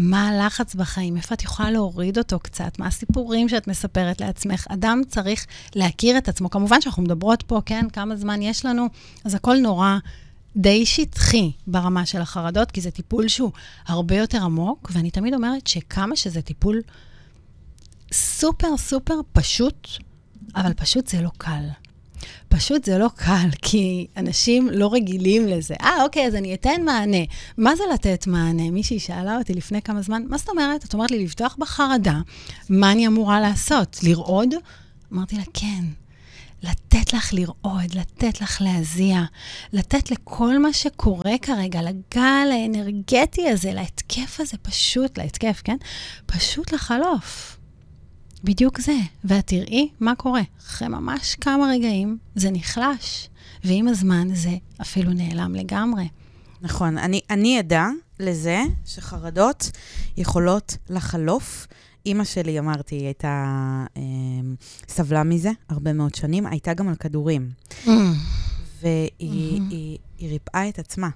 מה הלחץ בחיים, איפה את יכולה להוריד אותו קצת, מה הסיפורים שאת מספרת לעצמך. אדם צריך להכיר את עצמו. כמובן שאנחנו מדברות פה, כן, כמה זמן יש לנו, אז הכל נורא די שטחי ברמה של החרדות, כי זה טיפול שהוא הרבה יותר עמוק, ואני תמיד אומרת שכמה שזה טיפול סופר סופר פשוט, אבל פשוט זה לא קל. פשוט זה לא קל, כי אנשים לא רגילים לזה. אה, אוקיי, אז אני אתן מענה. מה זה לתת מענה? מישהי שאלה אותי לפני כמה זמן, מה זאת אומרת? את אומרת לי, לפתוח בחרדה, מה אני אמורה לעשות? לרעוד? אמרתי לה, כן. לתת לך לרעוד, לתת לך להזיע, לתת לכל מה שקורה כרגע, לגל האנרגטי הזה, להתקף הזה, פשוט, להתקף, כן? פשוט לחלוף. בדיוק זה. ואת תראי מה קורה. אחרי ממש כמה רגעים זה נחלש, ועם הזמן זה אפילו נעלם לגמרי. נכון. אני, אני עדה לזה שחרדות יכולות לחלוף. אימא שלי, אמרתי, היא הייתה, אה, סבלה מזה הרבה מאוד שנים, הייתה גם על כדורים. Mm. והיא mm-hmm. היא, היא ריפאה את עצמה.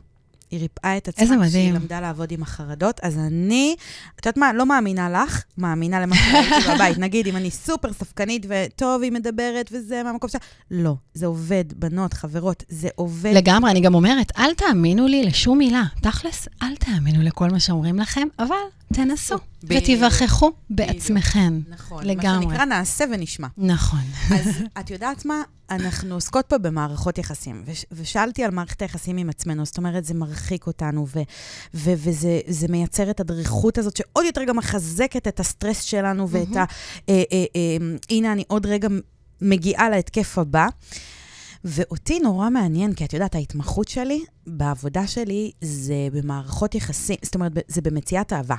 היא ריפאה את עצמה. איזה מדהים. כשהיא למדה לעבוד עם החרדות. אז אני, את יודעת מה, לא מאמינה לך, מאמינה למה שראיתי בבית. נגיד, אם אני סופר ספקנית וטוב, היא מדברת וזה מהמקום שלה, לא, זה עובד, בנות, חברות, זה עובד. לגמרי, אני גם אומרת, אל תאמינו לי לשום מילה. תכלס, אל תאמינו לכל מה שאומרים לכם, אבל תנסו, ותיווכחו בעצמכם. נכון. לגמרי. מה שנקרא, נעשה ונשמע. נכון. אז את יודעת מה? אנחנו עוסקות פה במערכות יחסים, וש- ושאלתי על מערכת היחסים עם עצמנו, זאת אומרת, זה מרחיק אותנו, ו- ו- וזה זה מייצר את הדריכות הזאת, שעוד יותר גם מחזקת את הסטרס שלנו, ואת ה... אה, אה, אה, הנה, אני עוד רגע מגיעה להתקף הבא. ואותי נורא מעניין, כי את יודעת, ההתמחות שלי בעבודה שלי זה במערכות יחסים, זאת אומרת, זה במציאת אהבה.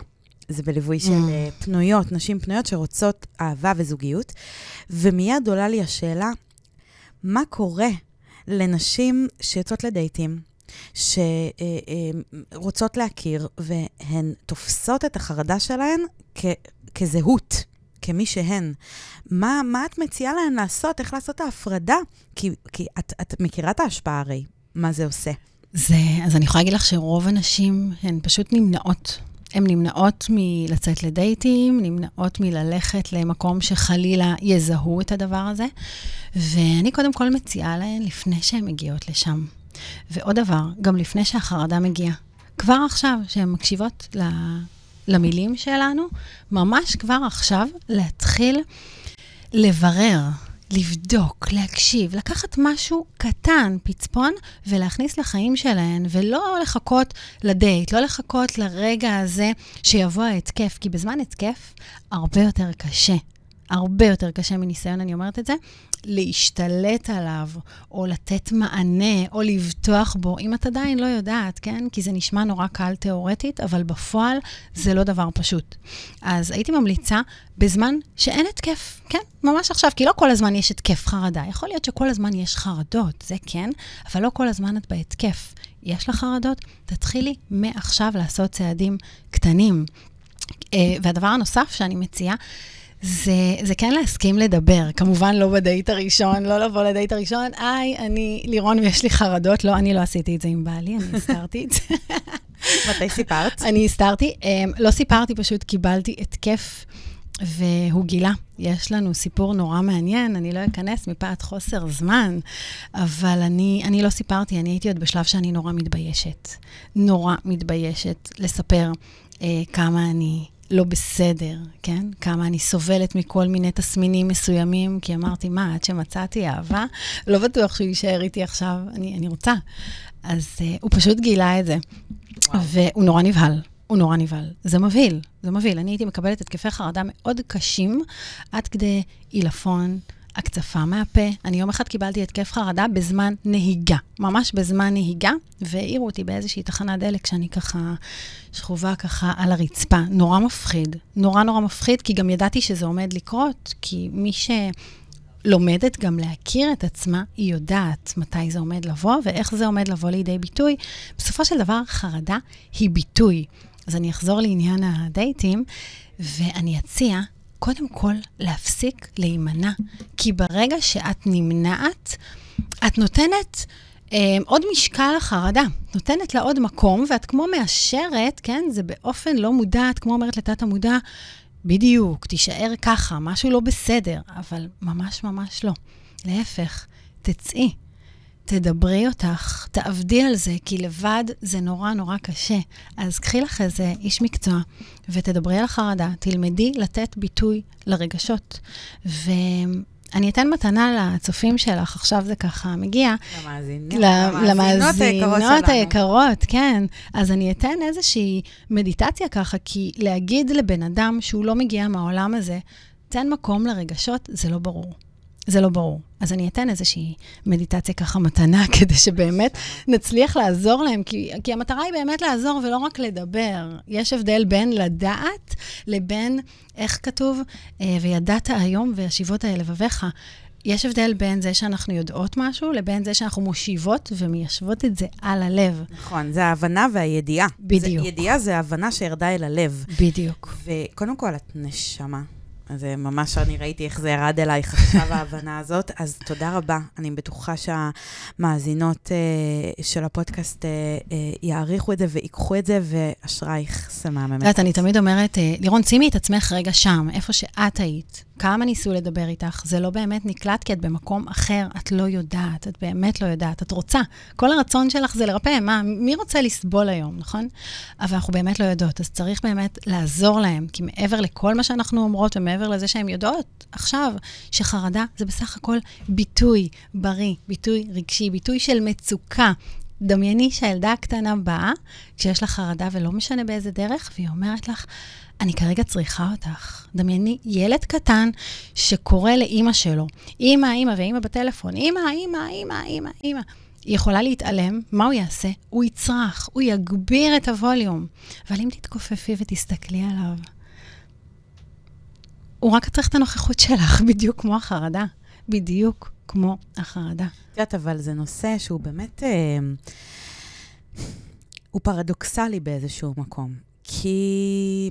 זה בליווי של Mm. אה, פנויות, נשים פנויות שרוצות אהבה וזוגיות. ומיד עולה לי השאלה, מה קורה לנשים שיוצאות לדייטים, שרוצות להכיר, והן תופסות את החרדה שלהן כ- כזהות, כמי שהן. מה, מה את מציעה להן לעשות? איך לעשות את ההפרדה? כי, כי את, את מכירה את ההשפעה הרי, מה זה עושה. זה, אז אני יכולה להגיד לך שרוב הנשים הן פשוט נמנעות. הן נמנעות מלצאת לדייטים, נמנעות מללכת למקום שחלילה יזהו את הדבר הזה. ואני קודם כל מציעה להן לפני שהן מגיעות לשם. ועוד דבר, גם לפני שהחרדה מגיעה. כבר עכשיו, שהן מקשיבות ל... למילים שלנו, ממש כבר עכשיו להתחיל לברר, לבדוק, להקשיב, לקחת משהו קטן, פצפון, ולהכניס לחיים שלהן, ולא לחכות לדייט, לא לחכות לרגע הזה שיבוא ההתקף, כי בזמן התקף הרבה יותר קשה. הרבה יותר קשה מניסיון, אני אומרת את זה, להשתלט עליו, או לתת מענה, או לבטוח בו, אם את עדיין לא יודעת, כן? כי זה נשמע נורא קל תיאורטית, אבל בפועל זה לא דבר פשוט. אז הייתי ממליצה בזמן שאין התקף, כן? ממש עכשיו, כי לא כל הזמן יש התקף חרדה. יכול להיות שכל הזמן יש חרדות, זה כן, אבל לא כל הזמן את בהתקף. יש לך חרדות? תתחילי מעכשיו לעשות צעדים קטנים. אה, והדבר הנוסף שאני מציעה, זה, זה כן להסכים לדבר. כמובן, לא בדייט הראשון, לא לבוא לדייט הראשון, היי, אני לירון ויש לי חרדות. לא, אני לא עשיתי את זה עם בעלי, אני הסתרתי את זה. מתי סיפרת? אני הסתרתי. Um, לא סיפרתי, פשוט קיבלתי התקף, והוא גילה. יש לנו סיפור נורא מעניין, אני לא אכנס מפאת חוסר זמן, אבל אני, אני לא סיפרתי, אני הייתי עוד בשלב שאני נורא מתביישת. נורא מתביישת לספר uh, כמה אני... לא בסדר, כן? כמה אני סובלת מכל מיני תסמינים מסוימים, כי אמרתי, מה, עד שמצאתי אהבה, לא בטוח שהוא יישאר איתי עכשיו, אני, אני רוצה. אז uh, הוא פשוט גילה את זה, וואו. והוא נורא נבהל. הוא נורא נבהל. זה מבהיל, זה מבהיל. אני הייתי מקבלת התקפי חרדה מאוד קשים, עד כדי עילפון, הקצפה מהפה. אני יום אחד קיבלתי התקף חרדה בזמן נהיגה, ממש בזמן נהיגה, והעירו אותי באיזושהי תחנת דלק שאני ככה שכובה ככה על הרצפה. נורא מפחיד, נורא נורא מפחיד, כי גם ידעתי שזה עומד לקרות, כי מי ש... לומדת גם להכיר את עצמה, היא יודעת מתי זה עומד לבוא ואיך זה עומד לבוא לידי ביטוי. בסופו של דבר, חרדה היא ביטוי. אז אני אחזור לעניין הדייטים, ואני אציע קודם כל, להפסיק להימנע. כי ברגע שאת נמנעת, את נותנת אה, עוד משקל לחרדה, נותנת לה עוד מקום, ואת כמו מאשרת, כן, זה באופן לא מודע, את כמו אומרת לתת המודע, בדיוק, תישאר ככה, משהו לא בסדר, אבל ממש ממש לא. להפך, תצאי, תדברי אותך, תעבדי על זה, כי לבד זה נורא נורא קשה. אז קחי לך איזה איש מקצוע ותדברי על החרדה, תלמדי לתת ביטוי לרגשות. ואני אתן מתנה לצופים שלך, עכשיו זה ככה מגיע. למאזינות, למאזינות היקרות, כן. אז אני אתן איזושהי מדיטציה ככה, כי להגיד לבן אדם שהוא לא מגיע מהעולם הזה, תן מקום לרגשות, זה לא ברור. זה לא ברור. אז אני אתן איזושהי מדיטציה ככה מתנה, כדי שבאמת נצליח לעזור להם, כי, כי המטרה היא באמת לעזור ולא רק לדבר. יש הבדל בין לדעת לבין, איך כתוב, אה, וידעת היום וישיבות האל לבביך. יש הבדל בין זה שאנחנו יודעות משהו, לבין זה שאנחנו מושיבות ומיישבות את זה על הלב. נכון, זה ההבנה והידיעה. בדיוק. זה, ידיעה זה ההבנה שירדה אל הלב. בדיוק. וקודם כל, את נשמה. אז זה ממש, אני ראיתי איך זה ירד אלייך עכשיו ההבנה הזאת, אז תודה רבה. אני בטוחה שהמאזינות uh, של הפודקאסט uh, uh, יעריכו את זה ויקחו את זה, ואשרייך סמממת. את יודעת, אני תמיד אומרת, לירון, שימי את עצמך רגע שם, איפה שאת היית. כמה ניסו לדבר איתך, זה לא באמת נקלט כי את במקום אחר, את לא יודעת, את באמת לא יודעת, את רוצה. כל הרצון שלך זה לרפא, מה, מי רוצה לסבול היום, נכון? אבל אנחנו באמת לא יודעות, אז צריך באמת לעזור להם, כי מעבר לכל מה שאנחנו אומרות ומעבר לזה שהן יודעות עכשיו, שחרדה זה בסך הכל ביטוי בריא, ביטוי רגשי, ביטוי של מצוקה. דמייני שהילדה הקטנה באה, כשיש לה חרדה ולא משנה באיזה דרך, והיא אומרת לך, אני כרגע צריכה אותך. דמייני ילד קטן שקורא לאימא שלו, אימא, אימא, ואימא בטלפון, אימא, אימא, אימא, אימא, אימא. היא יכולה להתעלם, מה הוא יעשה? הוא יצרח, הוא יגביר את הווליום. אבל אם תתכופפי ותסתכלי עליו, הוא רק צריך את הנוכחות שלך, בדיוק כמו החרדה. בדיוק כמו החרדה. את יודעת, אבל זה נושא שהוא באמת... אה, הוא פרדוקסלי באיזשהו מקום. כי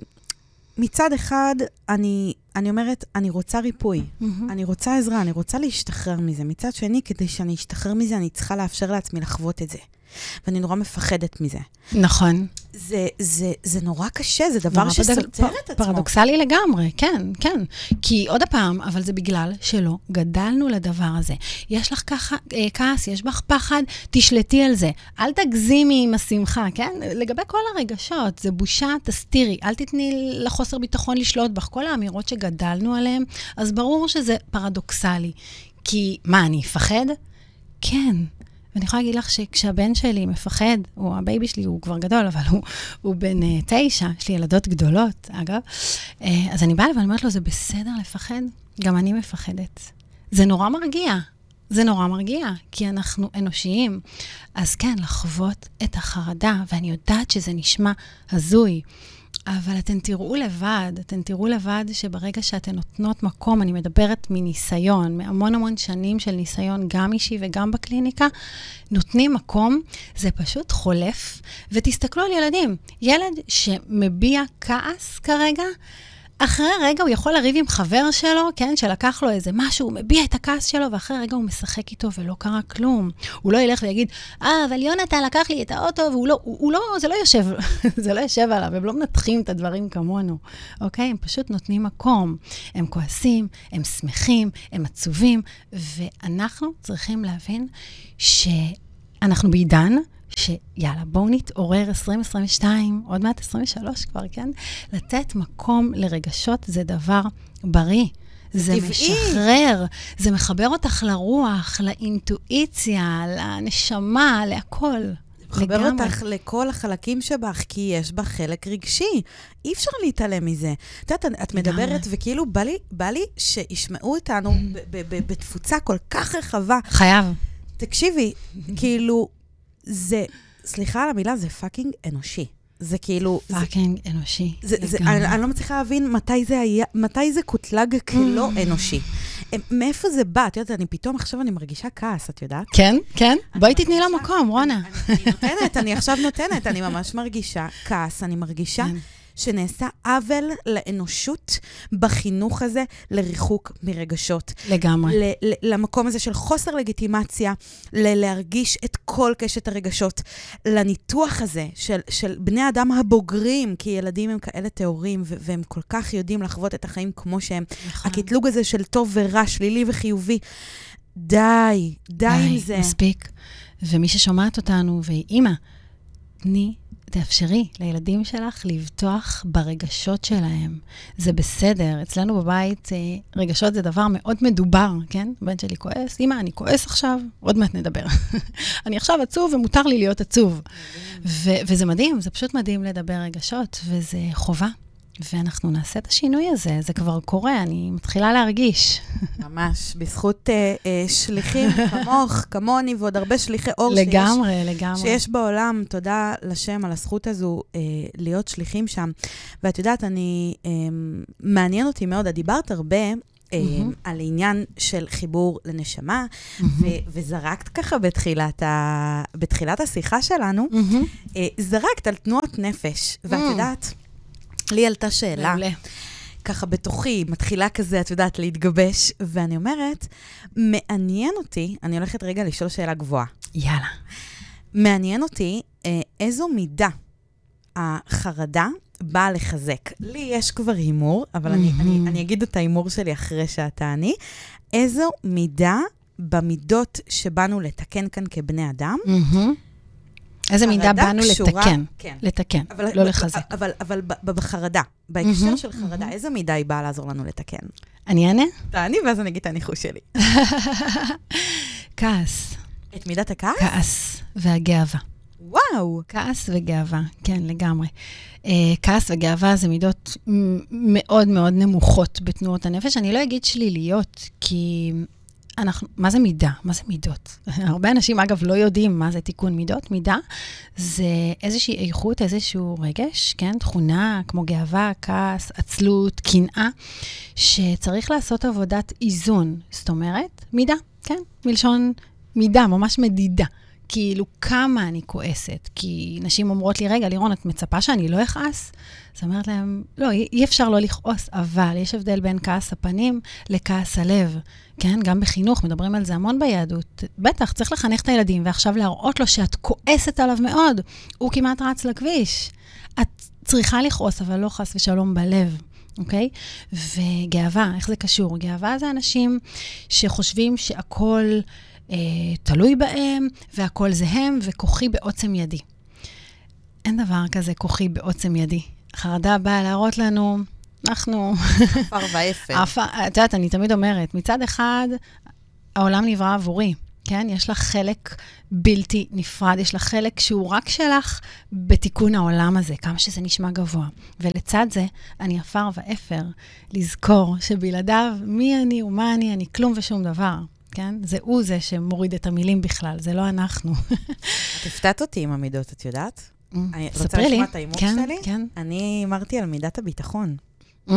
מצד אחד, אני, אני אומרת, אני רוצה ריפוי, mm-hmm. אני רוצה עזרה, אני רוצה להשתחרר מזה. מצד שני, כדי שאני אשתחרר מזה, אני צריכה לאפשר לעצמי לחוות את זה. ואני נורא מפחדת מזה. נכון. זה, זה, זה נורא קשה, זה דבר שסותר פ, את עצמו. פרדוקסלי לגמרי, כן, כן. כי עוד פעם, אבל זה בגלל שלא גדלנו לדבר הזה. יש לך ככה אה, כעס, יש בך פחד, תשלטי על זה. אל תגזימי עם השמחה, כן? לגבי כל הרגשות, זה בושה, תסתירי. אל תתני לחוסר ביטחון לשלוט בך. כל האמירות שגדלנו עליהן, אז ברור שזה פרדוקסלי. כי, מה, אני אפחד? כן. ואני יכולה להגיד לך שכשהבן שלי מפחד, הוא ה baby שלי, הוא כבר גדול, אבל הוא, הוא בן uh, תשע, יש לי ילדות גדולות, אגב, uh, אז אני באה ואני אומרת לו, זה בסדר לפחד? גם אני מפחדת. זה נורא מרגיע. זה נורא מרגיע, כי אנחנו אנושיים. אז כן, לחוות את החרדה, ואני יודעת שזה נשמע הזוי. אבל אתן תראו לבד, אתן תראו לבד שברגע שאתן נותנות מקום, אני מדברת מניסיון, מהמון המון שנים של ניסיון, גם אישי וגם בקליניקה, נותנים מקום, זה פשוט חולף. ותסתכלו על ילדים, ילד שמביע כעס כרגע, אחרי רגע הוא יכול לריב עם חבר שלו, כן, שלקח לו איזה משהו, הוא מביע את הכעס שלו, ואחרי רגע הוא משחק איתו ולא קרה כלום. הוא לא ילך ויגיד, אה, אבל יונתן לקח לי את האוטו, והוא לא, הוא, הוא לא, זה לא יושב, זה לא יושב עליו, הם לא מנתחים את הדברים כמונו, אוקיי? הם פשוט נותנים מקום. הם כועסים, הם שמחים, הם עצובים, ואנחנו צריכים להבין שאנחנו בעידן שיאללה, בואו נתעורר 2022, עוד מעט 23 כבר, כן? לתת מקום לרגשות זה דבר בריא. זה טבעי. משחרר, זה מחבר אותך לרוח, לאינטואיציה, לנשמה, להכל. מחבר לגמרי. אותך לכל החלקים שבך, כי יש בה חלק רגשי. אי אפשר להתעלם מזה. את יודעת, את מדברת, וכאילו בא לי, בא לי שישמעו אותנו בתפוצה כל כך רחבה. חייב. תקשיבי, כאילו, זה, סליחה על המילה, זה fucking אנושי. זה כאילו... fucking אנושי. זה, זה, אני, אני לא מצליחה להבין מתי זה היה, מתי זה קוטלג כלא mm. אנושי. מאיפה זה בא? את יודעת, אני פתאום עכשיו אני מרגישה כעס, את יודעת? כן, כן. בואי תתני לה מקום, רונה. אני, אני נותנת, אני עכשיו נותנת, אני ממש מרגישה כעס, אני מרגישה... שנעשה עוול לאנושות בחינוך הזה לריחוק מרגשות. לגמרי. ל- ל- למקום הזה של חוסר לגיטימציה, ל- להרגיש את כל קשת הרגשות, לניתוח הזה של, של בני האדם הבוגרים, כי ילדים הם כאלה טהורים, ו- והם כל כך יודעים לחוות את החיים כמו שהם. נכון. הקטלוג הזה של טוב ורע, שלילי וחיובי. די, די, די עם זה. מספיק. ומי ששומעת אותנו, והיא אימא, תני תאפשרי לילדים שלך לבטוח ברגשות שלהם. זה בסדר. אצלנו בבית אה, רגשות זה דבר מאוד מדובר, כן? הבן שלי כועס, אמא, אני כועס עכשיו, עוד מעט נדבר. אני עכשיו עצוב ומותר לי להיות עצוב. ו- וזה מדהים, זה פשוט מדהים לדבר רגשות, וזה חובה. ואנחנו נעשה את השינוי הזה, זה כבר קורה, אני מתחילה להרגיש. ממש, בזכות אה, אה, שליחים כמוך, כמוני ועוד הרבה שליחי אור לגמרי, שיש, לגמרי. שיש בעולם. תודה לשם על הזכות הזו אה, להיות שליחים שם. ואת יודעת, אני, אה, מעניין אותי מאוד, את דיברת הרבה mm-hmm. על עניין של חיבור לנשמה, mm-hmm. ו- וזרקת ככה בתחילת, ה- בתחילת השיחה שלנו, mm-hmm. זרקת על תנועות נפש, ואת. יודעת, לי עלתה שאלה. מעולה. ככה בתוכי, מתחילה כזה, את יודעת, להתגבש, ואני אומרת, מעניין אותי, אני הולכת רגע לשאול שאלה גבוהה. יאללה. מעניין אותי אה, איזו מידה החרדה באה לחזק. לי יש כבר הימור, אבל mm-hmm. אני, אני, אני אגיד את ההימור שלי אחרי שאת תעני. איזו מידה במידות שבאנו לתקן כאן כבני אדם, mm-hmm. איזה מידה באנו קשורה, לתקן, כן. לתקן, אבל, לא לחזק. אבל, אבל, אבל בחרדה, בהקשר mm-hmm, של חרדה, mm-hmm. איזה מידה היא באה לעזור לנו לתקן? אני אענה? תעני, ואז אני אגיד את הניחוש שלי. כעס. את מידת הכעס? כעס והגאווה. וואו. כעס וגאווה, כן, לגמרי. Uh, כעס וגאווה זה מידות מאוד מאוד נמוכות בתנועות הנפש. אני לא אגיד שליליות, כי אנחנו, מה זה מידה? מה זה מידות? הרבה אנשים, אגב, לא יודעים מה זה תיקון מידות. מידה זה איזושהי איכות, איזשהו רגש, כן? תכונה כמו גאווה, כעס, עצלות, קנאה, שצריך לעשות עבודת איזון. זאת אומרת, מידה, כן? מלשון מידה, ממש מדידה. כאילו, כמה אני כועסת. כי נשים אומרות לי, רגע, לירון, את מצפה שאני לא אכעס? אז אומרת להם, לא, אי אפשר לא לכעוס, אבל יש הבדל בין כעס הפנים לכעס הלב. כן, גם בחינוך, מדברים על זה המון ביהדות. בטח, צריך לחנך את הילדים, ועכשיו להראות לו שאת כועסת עליו מאוד. הוא כמעט רץ לכביש. את צריכה לכעוס, אבל לא חס ושלום בלב. אוקיי? Okay? וגאווה, איך זה קשור? גאווה זה אנשים שחושבים שהכול אה, תלוי בהם, והכול זה הם, וכוחי בעוצם ידי. אין דבר כזה כוחי בעוצם ידי. חרדה באה להראות לנו, אנחנו... עפר ואפר. את יודעת, אני תמיד אומרת, מצד אחד, העולם נברא עבורי. כן? יש לך חלק בלתי נפרד, יש לך חלק שהוא רק שלך בתיקון העולם הזה, כמה שזה נשמע גבוה. ולצד זה, אני עפר ואפר, לזכור שבלעדיו, מי אני ומה אני, אני כלום ושום דבר. כן? זה הוא זה שמוריד את המילים בכלל, זה לא אנחנו. את הפתעת אותי עם המידות, את יודעת? Mm, ספרי לי. רוצה לשמוע את ההימור כן, שלי? כן. אני הימרתי על מידת הביטחון. Mm.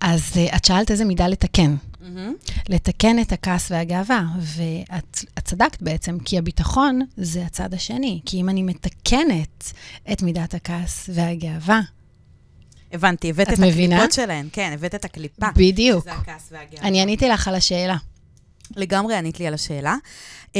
אז uh, את שאלת איזה מידה לתקן. Mm-hmm. לתקן את הכעס והגאווה, ואת צדקת בעצם, כי הביטחון זה הצד השני. כי אם אני מתקנת את מידת הכעס והגאווה, הבנתי, הבאת את, את הקליפות שלהן, כן, הבאת את הקליפה. בדיוק. שזה הכעס והגאווה. אני עניתי לך על השאלה. לגמרי ענית לי על השאלה. Um,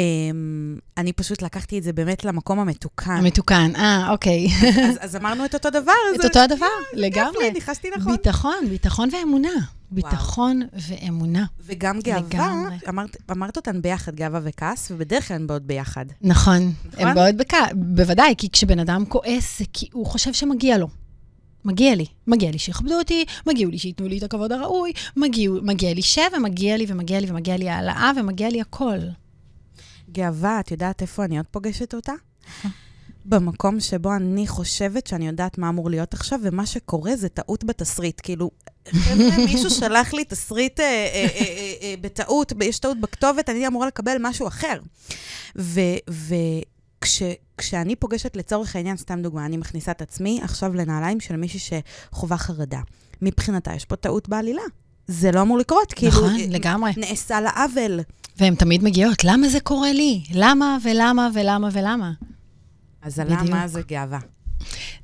אני פשוט לקחתי את זה באמת למקום המתוקן. המתוקן, אה, אוקיי. אז, אז אמרנו את אותו דבר. את אותו הדבר, לגמרי. ניחשתי נכון. ביטחון, ביטחון ואמונה. ביטחון ואמונה. וגם גאווה, אמרת, אמרת אותן ביחד, גאווה וכעס, ובדרך כלל הן באות ביחד. נכון, נכון? הן באות בכעס, בוודאי, כי כשבן אדם כועס, זה כי הוא חושב שמגיע לו. מגיע לי. מגיע לי שיכבדו אותי, מגיע לי שייתנו לי את הכבוד הראוי, מגיע, מגיע לי שב ומגיע לי ומגיע לי ומגיע לי העלאה ומגיע לי הכל. גאווה, את יודעת איפה אני עוד פוגשת אותה? במקום שבו אני חושבת שאני יודעת מה אמור להיות עכשיו, ומה שקורה זה טעות בתסריט. כאילו, חבר'ה, מישהו שלח לי תסריט אה, אה, אה, אה, אה, בטעות, יש טעות בכתובת, אני אמורה לקבל משהו אחר. ו... ו כש, כשאני פוגשת לצורך העניין, סתם דוגמה, אני מכניסה את עצמי עכשיו לנעליים של מישהי שחווה חרדה. מבחינתה יש פה טעות בעלילה. זה לא אמור לקרות, כאילו... נכון, לגמרי. נעשה לה עוול. והן תמיד מגיעות, למה זה קורה לי? למה ולמה ולמה ולמה? אז הלמה זה גאווה.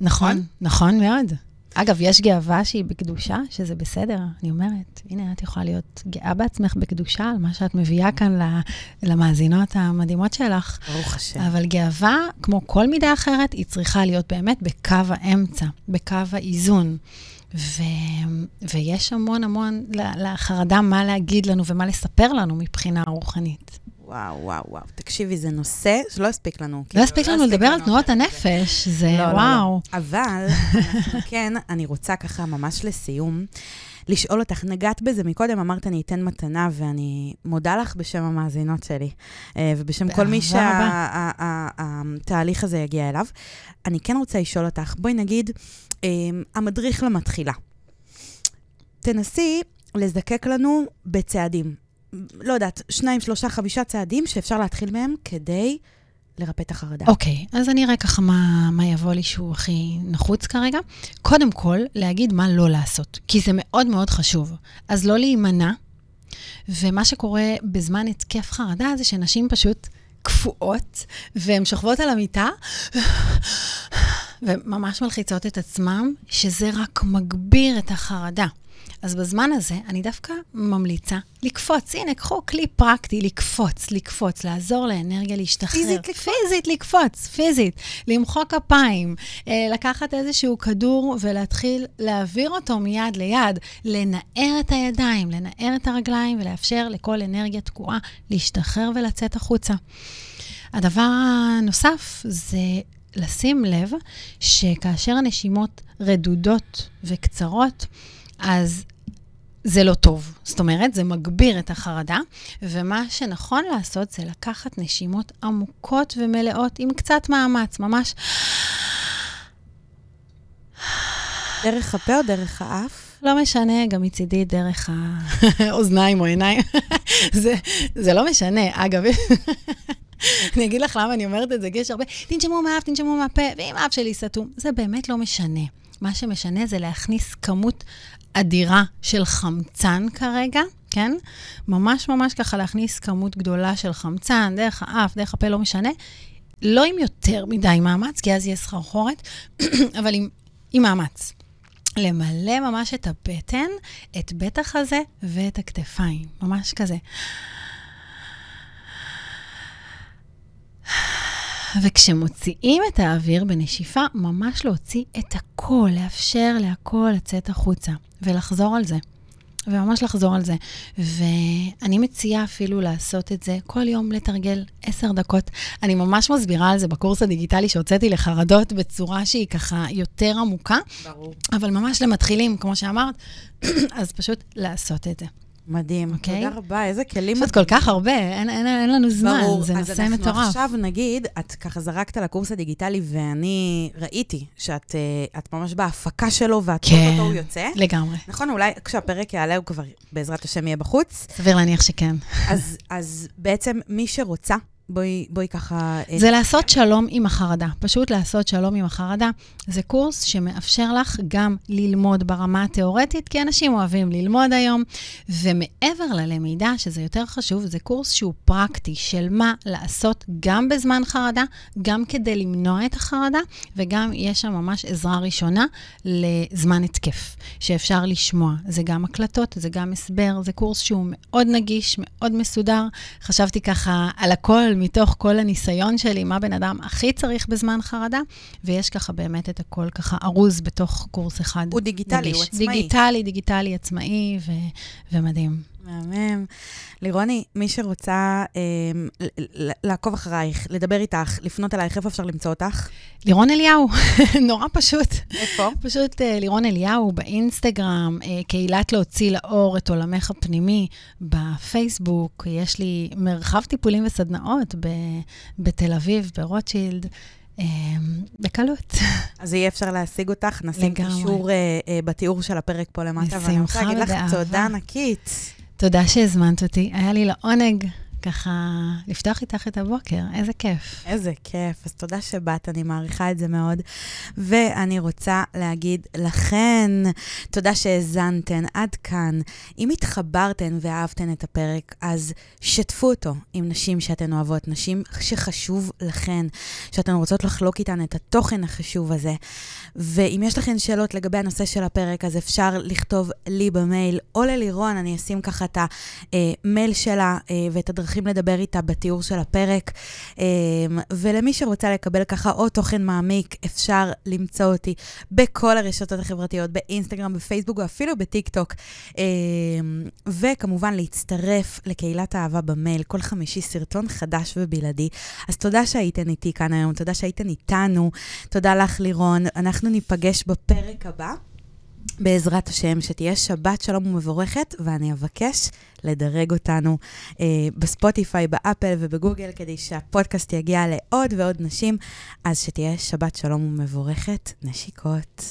נכון, נכון, נכון מאוד. אגב, יש גאווה שהיא בקדושה, שזה בסדר, אני אומרת. הנה, את יכולה להיות גאה בעצמך בקדושה על מה שאת מביאה כאן למאזינות המדהימות שלך. ברוך השם. אבל גאווה, כמו כל מידה אחרת, היא צריכה להיות באמת בקו האמצע, בקו האיזון. ו... ויש המון המון לחרדה מה להגיד לנו ומה לספר לנו מבחינה רוחנית. וואו, וואו, וואו. תקשיבי, זה נושא שלא הספיק לנו. לא כאילו, הספיק לא לנו לדבר על תנועות הנפש, זה לא, וואו. לא, לא. אבל, כן, אני רוצה ככה ממש לסיום. לשאול אותך, נגעת בזה מקודם, אמרת אני אתן מתנה, ואני מודה לך בשם המאזינות שלי, אה, ובשם כל מי שהתהליך הזה יגיע אליו. אני כן רוצה לשאול אותך, בואי נגיד, אה, המדריך למתחילה. תנסי לזקק לנו בצעדים. לא יודעת, שניים, שלושה, חמישה צעדים שאפשר להתחיל מהם כדי לרפא את החרדה. אוקיי, okay, אז אני אראה ככה מה, מה יבוא לי שהוא הכי נחוץ כרגע. קודם כל, להגיד מה לא לעשות, כי זה מאוד מאוד חשוב. אז לא להימנע, ומה שקורה בזמן התקף חרדה זה שנשים פשוט קפואות, והן שוכבות על המיטה, וממש מלחיצות את עצמם, שזה רק מגביר את החרדה. אז בזמן הזה, אני דווקא ממליצה לקפוץ. הנה, קחו כלי פרקטי, לקפוץ, לקפוץ, לעזור לאנרגיה להשתחרר. פיזית לקפוץ. פיזית לקפוץ, פיזית. למחוא כפיים, אה, לקחת איזשהו כדור ולהתחיל להעביר אותו מיד ליד, לנער את הידיים, לנער את הרגליים ולאפשר לכל אנרגיה תקועה להשתחרר ולצאת החוצה. הדבר הנוסף זה לשים לב שכאשר הנשימות רדודות וקצרות, אז זה לא טוב. זאת אומרת, זה מגביר את החרדה, ומה שנכון לעשות זה לקחת נשימות עמוקות ומלאות עם קצת מאמץ, ממש... דרך הפה או דרך האף? לא משנה, גם מצידי דרך האוזניים או עיניים. זה, זה לא משנה. אגב, אני אגיד לך למה אני אומרת את זה, כי יש הרבה, תנשמו מהאף, תנשמו מהפה, ואם האף שלי סתום. זה באמת לא משנה. מה שמשנה זה להכניס כמות אדירה של חמצן כרגע, כן? ממש ממש ככה להכניס כמות גדולה של חמצן, דרך האף, דרך הפה, לא משנה. לא עם יותר מדי מאמץ, כי אז יהיה סחרחורת, אבל עם, עם מאמץ. למלא ממש את הבטן, את בית החזה ואת הכתפיים, ממש כזה. וכשמוציאים את האוויר בנשיפה, ממש להוציא את הכל, לאפשר להכל לצאת החוצה ולחזור על זה. וממש לחזור על זה. ואני מציעה אפילו לעשות את זה כל יום, לתרגל עשר דקות. אני ממש מסבירה על זה בקורס הדיגיטלי שהוצאתי לחרדות בצורה שהיא ככה יותר עמוקה. ברור. אבל ממש למתחילים, כמו שאמרת, אז פשוט לעשות את זה. מדהים. Okay. אוקיי? תודה רבה, איזה כלים... יש עוד כל כך הרבה, אין, אין, אין לנו זמן, ברור. זה נושא מטורף. ברור, אז אנחנו עכשיו נגיד, את ככה זרקת לקורס הדיגיטלי, ואני ראיתי שאת אה, ממש בהפקה שלו, ואת כן, אותו הוא יוצא. לגמרי. נכון, אולי כשהפרק יעלה, הוא כבר בעזרת השם יהיה בחוץ. סביר להניח שכן. אז, אז בעצם מי שרוצה, בואי, בואי ככה... אה, זה לעשות שלום עם החרדה. פשוט לעשות שלום עם החרדה. זה קורס שמאפשר לך גם ללמוד ברמה התיאורטית, כי אנשים אוהבים ללמוד היום, ומעבר ללמידה, שזה יותר חשוב, זה קורס שהוא פרקטי של מה לעשות גם בזמן חרדה, גם כדי למנוע את החרדה, וגם יש שם ממש עזרה ראשונה לזמן התקף, שאפשר לשמוע. זה גם הקלטות, זה גם הסבר, זה קורס שהוא מאוד נגיש, מאוד מסודר. חשבתי ככה על הכל. מתוך כל הניסיון שלי, מה בן אדם הכי צריך בזמן חרדה, ויש ככה באמת את הכל ככה ארוז בתוך קורס אחד. הוא דיגיטלי, נגיש. הוא עצמאי. דיגיטלי, דיגיטלי, עצמאי ו- ומדהים. מהמם. לירוני, מי שרוצה אה, לעקוב אחרייך, לדבר איתך, לפנות אלייך, איפה אפשר למצוא אותך? לירון אליהו, נורא פשוט. איפה? פשוט אה, לירון אליהו באינסטגרם, אה, קהילת להוציא לאור את עולמך הפנימי, בפייסבוק, יש לי מרחב טיפולים וסדנאות ב- בתל אביב, ברוטשילד. אה, בקלות. אז יהיה אפשר להשיג אותך, נשים קישור בתיאור של הפרק פה למטה. בשמחה ובאהבה. ואני רוצה להגיד לך תודה ענקית. תודה שהזמנת אותי, היה לי לעונג ככה לפתוח איתך את הבוקר, איזה כיף. איזה כיף, אז תודה שבאת, אני מעריכה את זה מאוד. ואני רוצה להגיד לכן, תודה שהאזנתן עד כאן. אם התחברתן ואהבתן את הפרק, אז שתפו אותו עם נשים שאתן אוהבות, נשים שחשוב לכן, שאתן רוצות לחלוק איתן את התוכן החשוב הזה. ואם יש לכן שאלות לגבי הנושא של הפרק, אז אפשר לכתוב לי במייל או ללירון, אני אשים ככה את המייל שלה אה, ואת הדרכים לדבר איתה בתיאור של הפרק. אה, ולמי שרוצה לקבל ככה עוד תוכן מעמיק, אפשר למצוא אותי בכל הרשתות החברתיות, באינסטגרם, בפייסבוק ואפילו בטיק טוק. אה, וכמובן להצטרף לקהילת האהבה במייל, כל חמישי סרטון חדש ובלעדי. אז תודה שהייתן איתי כאן היום, תודה שהייתן איתנו. תודה לך, לירון. אנחנו ניפגש בפרק הבא. בעזרת השם, שתהיה שבת שלום ומבורכת, ואני אבקש לדרג אותנו אה, בספוטיפיי, באפל ובגוגל, כדי שהפודקאסט יגיע לעוד ועוד נשים. אז שתהיה שבת שלום ומבורכת. נשיקות.